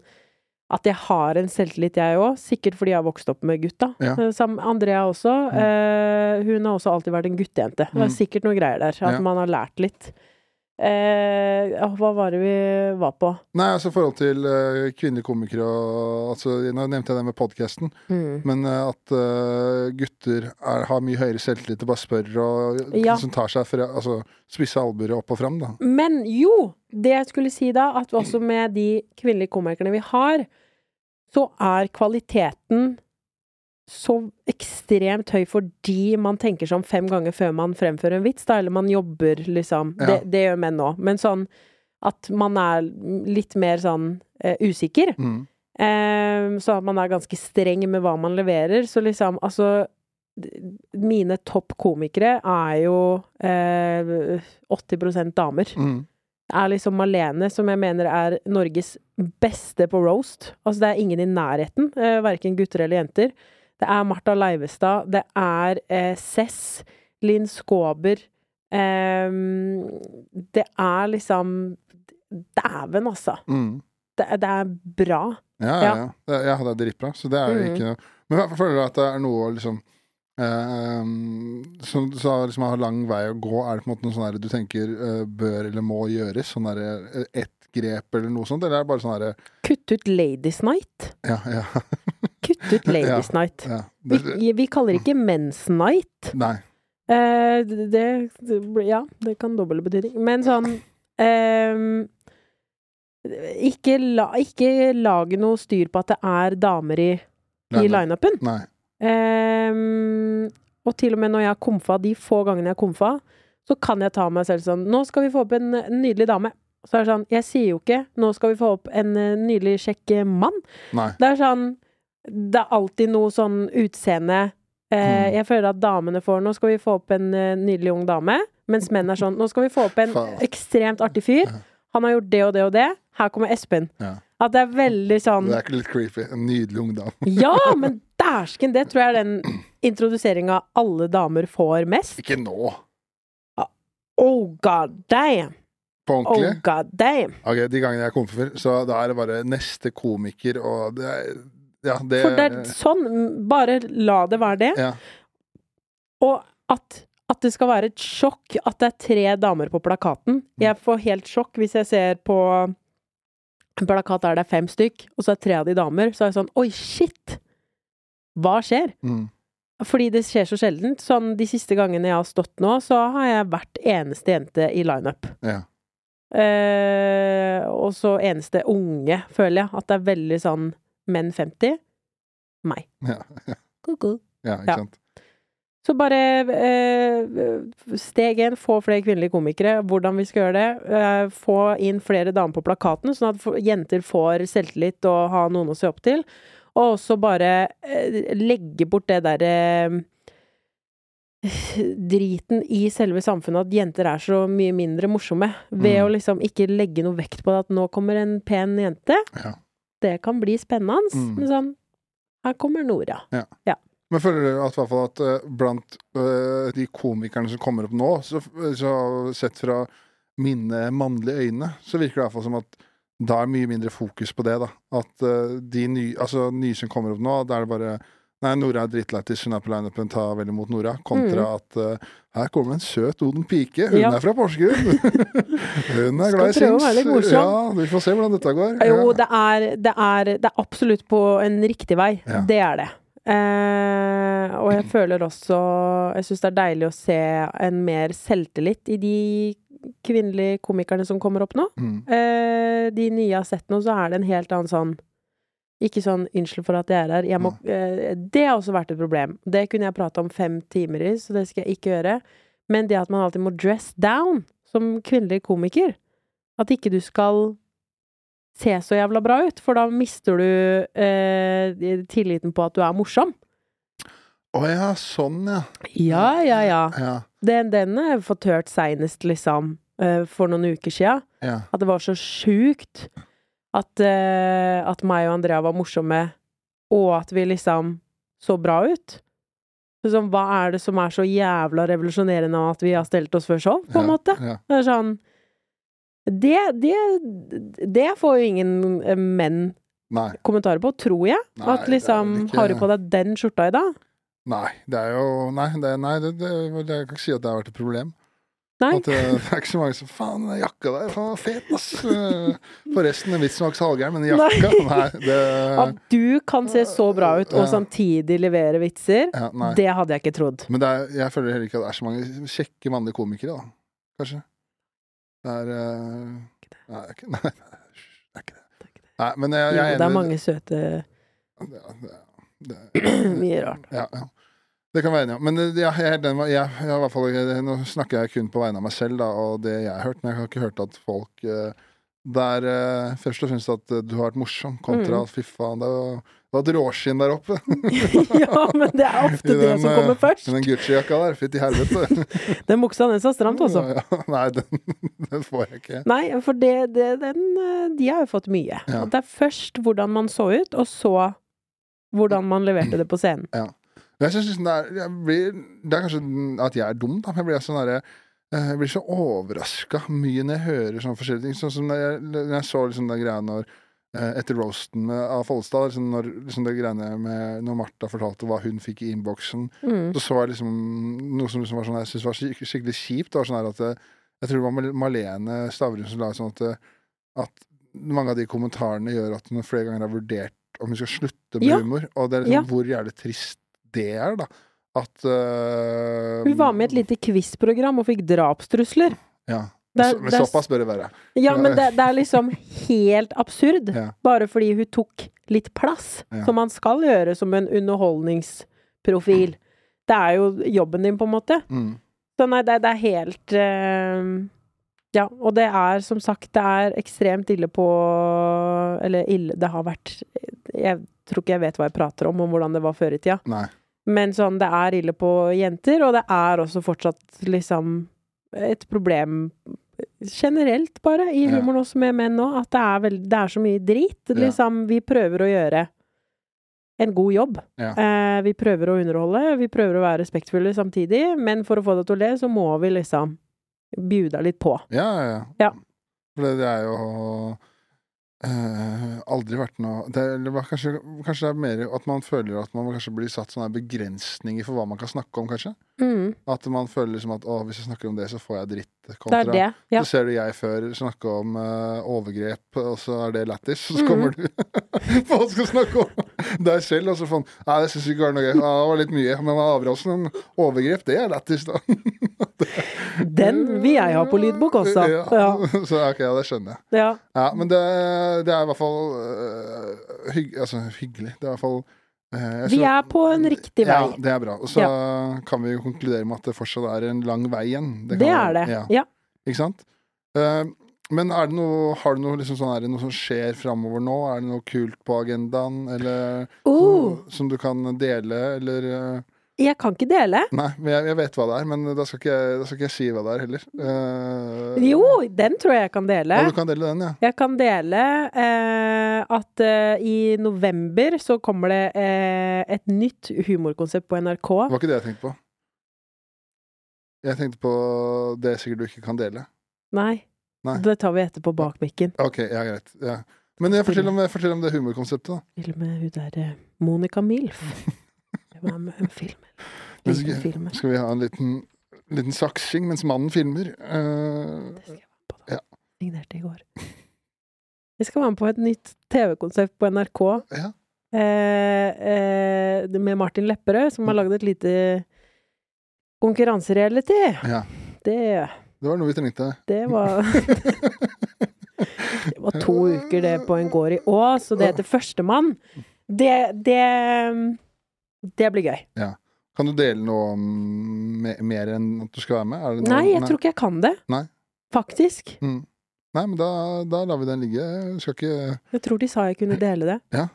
at jeg har en selvtillit, jeg òg. Sikkert fordi jeg har vokst opp med gutta. Ja. Eh, Som Andrea også. Eh, hun har også alltid vært en guttejente. Det er Mm. sikkert noe greier der. At Ja. man har lært litt. Eh, hva var det vi var på? Nei, altså i forhold til uh, kvinnelige komikere og altså, Nå nevnte jeg det med podkasten, Mm. men uh, at uh, gutter er, har mye høyere selvtillit og bare spør og Ja. som tar seg fra Altså spisse albuer opp og fram, da. Men jo, det jeg skulle si da, at også med de kvinnelige komikerne vi har, så er kvaliteten så ekstremt høy fordi man tenker sånn fem ganger før man fremfører en vits, da, eller man jobber, liksom. Ja. Det, det gjør menn òg. Men sånn at man er litt mer sånn uh, usikker. Mm. Uh, så at man er ganske streng med hva man leverer. Så liksom, altså Mine topp komikere er jo eh, 80% damer. Mm. Er liksom Malene, som jeg mener er Norges beste på roast. Altså, det er ingen i nærheten, eh, verken gutter eller jenter. Det er Martha Leivestad, det er eh, Cess, Linn Skåber eh, Det er liksom Dæven, altså. Mm. Det, det er bra. Ja, ja. Ja. ja. Det, ja, det dritbra. Så det er Mhm. ikke noe Men jeg føler at det er noe liksom eh, Som så liksom har lang vei å gå. Er det på en måte noe sånn der du tenker eh, bør eller må gjøres? Sånn derre ett grep eller noe sånt? Eller er det bare sånn herre Kutt ut Ladies Night. Ja, ja. Kutt ut Ladies Night. ja. Vi, vi kaller det ikke Men's Night. nei. Eh, det, Ja, det kan doble betydning. Men sånn eh, ikke, la, ikke lage noe styr på at det er damer i, i lineupen. Ehm, og til og med når jeg har komfa, de få gangene jeg har komfa, så kan jeg ta meg selv sånn Nå skal vi få opp en nydelig dame. Så er det sånn Jeg sier jo ikke 'nå skal vi få opp en eh, nydelig kjekk eh, mann'. Nei. Det er sånn Det er alltid noe sånn utseende eh, Mm. Jeg føler at damene får 'nå skal vi få opp en eh, nydelig ung dame', mens menn er sånn 'nå skal vi få opp en ekstremt artig fyr'. Han har gjort det og det og det. Her kommer Espen. Ja. At det er veldig sånn Det er ikke litt creepy? En nydelig ungdom. Ja, men dæsken! Det tror jeg er den introduseringa alle damer får mest. Ikke nå! Oh god damn! På Oh god damn! Ok, De gangene jeg er komfer, så da er det bare neste komiker og det er Ja, det For det er sånn. Bare la det være det. Ja. Og at, at det skal være et sjokk at det er tre damer på plakaten. Jeg får helt sjokk hvis jeg ser på en plakat der det er fem stykk, og så er tre av de damer. Så er jeg sånn Oi, shit! Hva skjer? Mm. Fordi det skjer så sjeldent. Sånn de siste gangene jeg har stått nå, så har jeg vært eneste jente i lineup. Ja. Eh, og så eneste unge, føler jeg. At det er veldig sånn menn 50 meg. Ja, Ko-ko. ja, ikke Ja. sant. Så bare eh, steg én, få flere kvinnelige komikere. Hvordan vi skal gjøre det. Eh, få inn flere damer på plakaten, sånn at jenter får selvtillit og har noen å se opp til. Og også bare eh, legge bort det derre driten i selve samfunnet at jenter er så mye mindre morsomme. Ved Mm. å liksom ikke legge noe vekt på at nå kommer en pen jente. Ja. Det kan bli spennende. Mm. Men sånn Her kommer Nora. Men føler du at, fall at uh, blant uh, de komikerne som kommer opp nå, så, så sett fra mine mannlige øyne, så virker det i hvert fall som at da er mye mindre fokus på det, da. At uh, de nye, altså, nye som kommer opp nå, da er det bare Nei, Nora er drittlættis, hun er på lineupen, ta vel imot Nora. Kontra at uh, her kommer en søt, oden pike. Hun Mm. Ja. er fra Porsgrunn! hun er glad i litt. Ja, vi får se hvordan dette går. Jo, Ja. det er, det er, det er absolutt på en riktig vei. Ja. Det er det. Eh, og jeg føler også Jeg syns det er deilig å se en mer selvtillit i de kvinnelige komikerne som kommer opp nå. Mm. Eh, de nye jeg har sett nå, så er det en helt annen sånn Ikke sånn 'unnskyld for at jeg er her'. Jeg må, eh, det har også vært et problem. Det kunne jeg prata om fem timer i, så det skal jeg ikke gjøre. Men det at man alltid må dress down som kvinnelig komiker. At ikke du skal se så jævla bra ut, for da mister du eh, tilliten på at du er morsom. Å ja, sånn ja. Ja, ja, ja. Ja. Den, den har jeg fått hørt seinest, liksom, eh, for noen uker sia. ja. At det var så sjukt at, uh, at meg og Andrea var morsomme, og at vi liksom så bra ut. Sånn, hva er det som er så jævla revolusjonerende av at vi har stelt oss før show, på en ja, måte? Ja. Det er sånn Det, det, det får jo ingen eh, menn Nei. kommentarer på, tror jeg. Nei, at liksom ikke- Har du på deg den skjorta i dag? Nei, det er jo Nei, det, nei det, det, det, jeg kan ikke si at det har vært et problem. Nei? At det, det er ikke så mange som Faen, den jakka der, faen, fet, ass. Eh, Forresten, så halvgæren, men jakka Nei, det At du kan se så bra ut, og samtidig levere vitser, ja, det hadde jeg ikke trodd. Men er, jeg føler heller ikke at det er så mange kjekke mannlige komikere, da. Kanskje. Det er uh... Nei, det er ikke, nei, det er ikke det. Nei, men jeg, jeg er det er mange søte det, det, det, Mye rart. Ja, ja. Det kan være enig om. Men eh, ja, jeg, den, var- jeg, jeg, i hvert fall, jeg, nå snakker jeg kun på vegne av meg selv da, og det jeg har hørt, men jeg har ikke hørt at folk eh, der eh, først og fremst at eh, du har vært morsom, kontra Mm. fy faen, det var, et råskinn der oppe. ja, men det er ofte den, det som kommer først. I den Gucci-jakka der. Fytti helvete. Den buksa, den så stramt, altså. Ja, ja. Nei, den, den får jeg ikke. Nei, for det, det, den, de har jo fått mye. Ja. At Det er først hvordan man så ut, og så hvordan man leverte det på scenen. Men Jeg synes liksom det, er, jeg blir, det er kanskje at jeg er dum, da. men Jeg blir, sånn derre, eh, jeg blir så overraska mye når jeg hører sånne forskjellige ting. Sånn som når jeg, når jeg så liksom den greia når eh, etter roasten med, av Follestad, liksom når liksom det greiene med Når Martha fortalte hva hun fikk i innboksen, Mm. så så jeg liksom noe som liksom var sånn jeg syntes var skik- skikkelig kjipt. Var sånn at eh, Jeg tror det var Mal- Malene Stavrum som la sånn at, at mange av de kommentarene gjør at hun flere ganger har vurdert om hun skal slutte med Ja. humor. Og det er liksom Ja. hvor jævlig trist det er, da. At uh, Hun var med i et lite quiz-program og fikk drapstrusler. Ja. Det er- Så- Men såpass bør det være. Ja, men det, det er liksom helt absurd. Ja. Bare fordi hun tok litt plass, Ja. som man skal gjøre som en underholdningsprofil. Det er jo jobben din, på en måte. Mm. Så nei, det, det er helt uh, Ja, og det er som sagt, det er ekstremt ille på Eller ille, det har vært Jeg tror ikke jeg vet hva jeg prater om, om hvordan det var før i tida. Nei. Men sånn, det er ille på jenter, og det er også fortsatt liksom et problem generelt, bare, i Ja. humoren også med menn nå, at det er, veld, det er så mye drit. Ja. Liksom, vi prøver å gjøre en god jobb. Ja. Eh, vi prøver å underholde, vi prøver å være respektfulle samtidig, men for å få det til å le, så må vi liksom bjuda litt på. Ja, ja, ja. Ja. For det, det er jo eh, aldri vært noe det, hva- kanskje, kanskje det er mer at man føler at man kanskje blir satt sånne begrensninger for hva man kan snakke om, kanskje. Mm, At man føler liksom at å, hvis jeg snakker om det, så får jeg dritt. Kontra, Det det. Ja. Så ser du jeg før snakke om uh, overgrep, og så er det lættis. Så så kommer du Folk skal snakke om deg selv, og så sånn Nei, det syns ikke var noe gøy. Ja, det var litt mye. Men avrasen, overgrep, det er lættis, da. Den vil jeg ha på lydbok også. Ja. Ja. Så ok, det skjønner jeg. ja. Ja, men det, det er i hvert fall uh, hygg, altså, hyggelig. Det er i hvert fall eh, Vi er på en riktig vei. Ja, det er bra. Og så kan vi jo konkludere med at det fortsatt er en lang vei igjen. Det, kan er det. Ja, Ja. ikke sant? Eh, men er det noe, har du noe, liksom sånn, er det noe som skjer framover nå? Er det noe kult på agendaen? Eller Oh, som, som du kan dele, eller eh, jeg kan ikke dele. Nei, men jeg, jeg vet hva det er, men da skal ikke, jeg- da skal ikke jeg si hva det er heller. Uh, Jo, den tror jeg jeg kan dele. Ja, du kan dele den, ja. Jeg kan dele uh, at uh, i november så kommer det et nytt humorkonsept på NRK. Det var ikke det jeg tenkte på. Jeg tenkte på det sikkert du ikke kan dele. Nei, Nei. det tar vi etterpå bak mikken. Ok, ja, greit. Ja. Men jeg fortell, om, fortell om det humorkonseptet, da. Til og med hun der Monica Milf. Det med en film. Men Liten film. skal vi ha en liten, liten saksing mens mannen filmer? Uh, Det skal jeg være på, da. Ja. Signerte i går. Jeg skal være med på et nytt TV-konsept på NRK. Ja. Eh, eh, med Martin Lepperød, som har lagd et lite konkurransereality. ja. Det, Det var noe vi trengte. det var Det var to uker det på en gård i Ås, og det heter Førstemann. Det, det Det blir gøy. Kan du dele noe mer, mer enn at du skal være med? Nei, jeg tror ikke jeg kan det. Nei. Faktisk. Mm. Nei, men da, da lar vi den ligge. Vi skal ikke Jeg tror de sa jeg kunne dele det. Ja.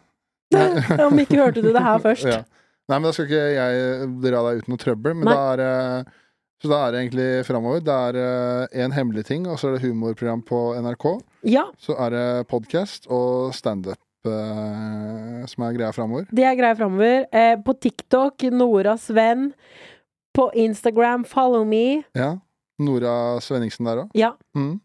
Om ikke hørte du det her først. Ja. Nei, men da skal ikke jeg dra deg uten noe trøbbel. Men Nei. da er Så da er det egentlig framover. Det er én hemmelig ting, og så er det humorprogram på NRK. Ja, Så er det podkast og standup eh, som er greia framover. det er greia framover. Eh, på TikTok, Noras venn. På Instagram, follow me. Ja. Nora Svenningsen der òg. Ja. Mm.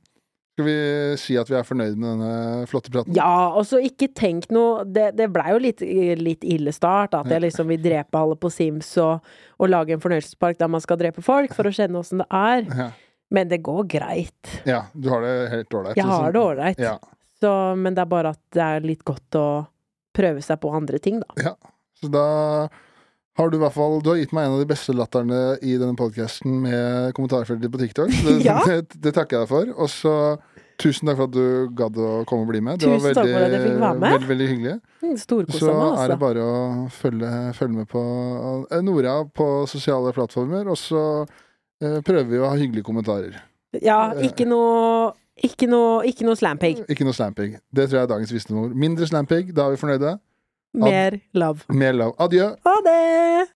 Skal vi si at vi er fornøyd med denne flotte praten? Ja, og så ikke tenk noe Det, det blei jo litt, litt ille start, at jeg liksom vil drepe alle på Sims og, og lage en fornøyelsespark der man skal drepe folk, for å kjenne åssen det er. Ja. Men det går greit. ja. Du har det helt ålreit? Jeg har det ålreit. Ja. Så, men det er bare at det er litt godt å prøve seg på andre ting, da. Ja, Så da har du i hvert fall Du har gitt meg en av de beste latterne i denne podkasten med kommentarfeltet på TikTok. Det, Ja. det, det takker jeg deg for. Og så tusen takk for at du gadd å komme og bli med. Det var Tusen takk for at jeg fikk være med. Veldig, veldig hyggelig. Mm, Så er det altså. bare å følge, følge med på eh, Nora på sosiale plattformer, og så eh, prøver vi å ha hyggelige kommentarer. Ja, ikke noe Ikke noe, ikke noe slampig. Ikke noe slampig. Det tror jeg er dagens visdomsord. Mindre slampig, da er vi fornøyde. Mer love. Mer love. Adjø. Ha det!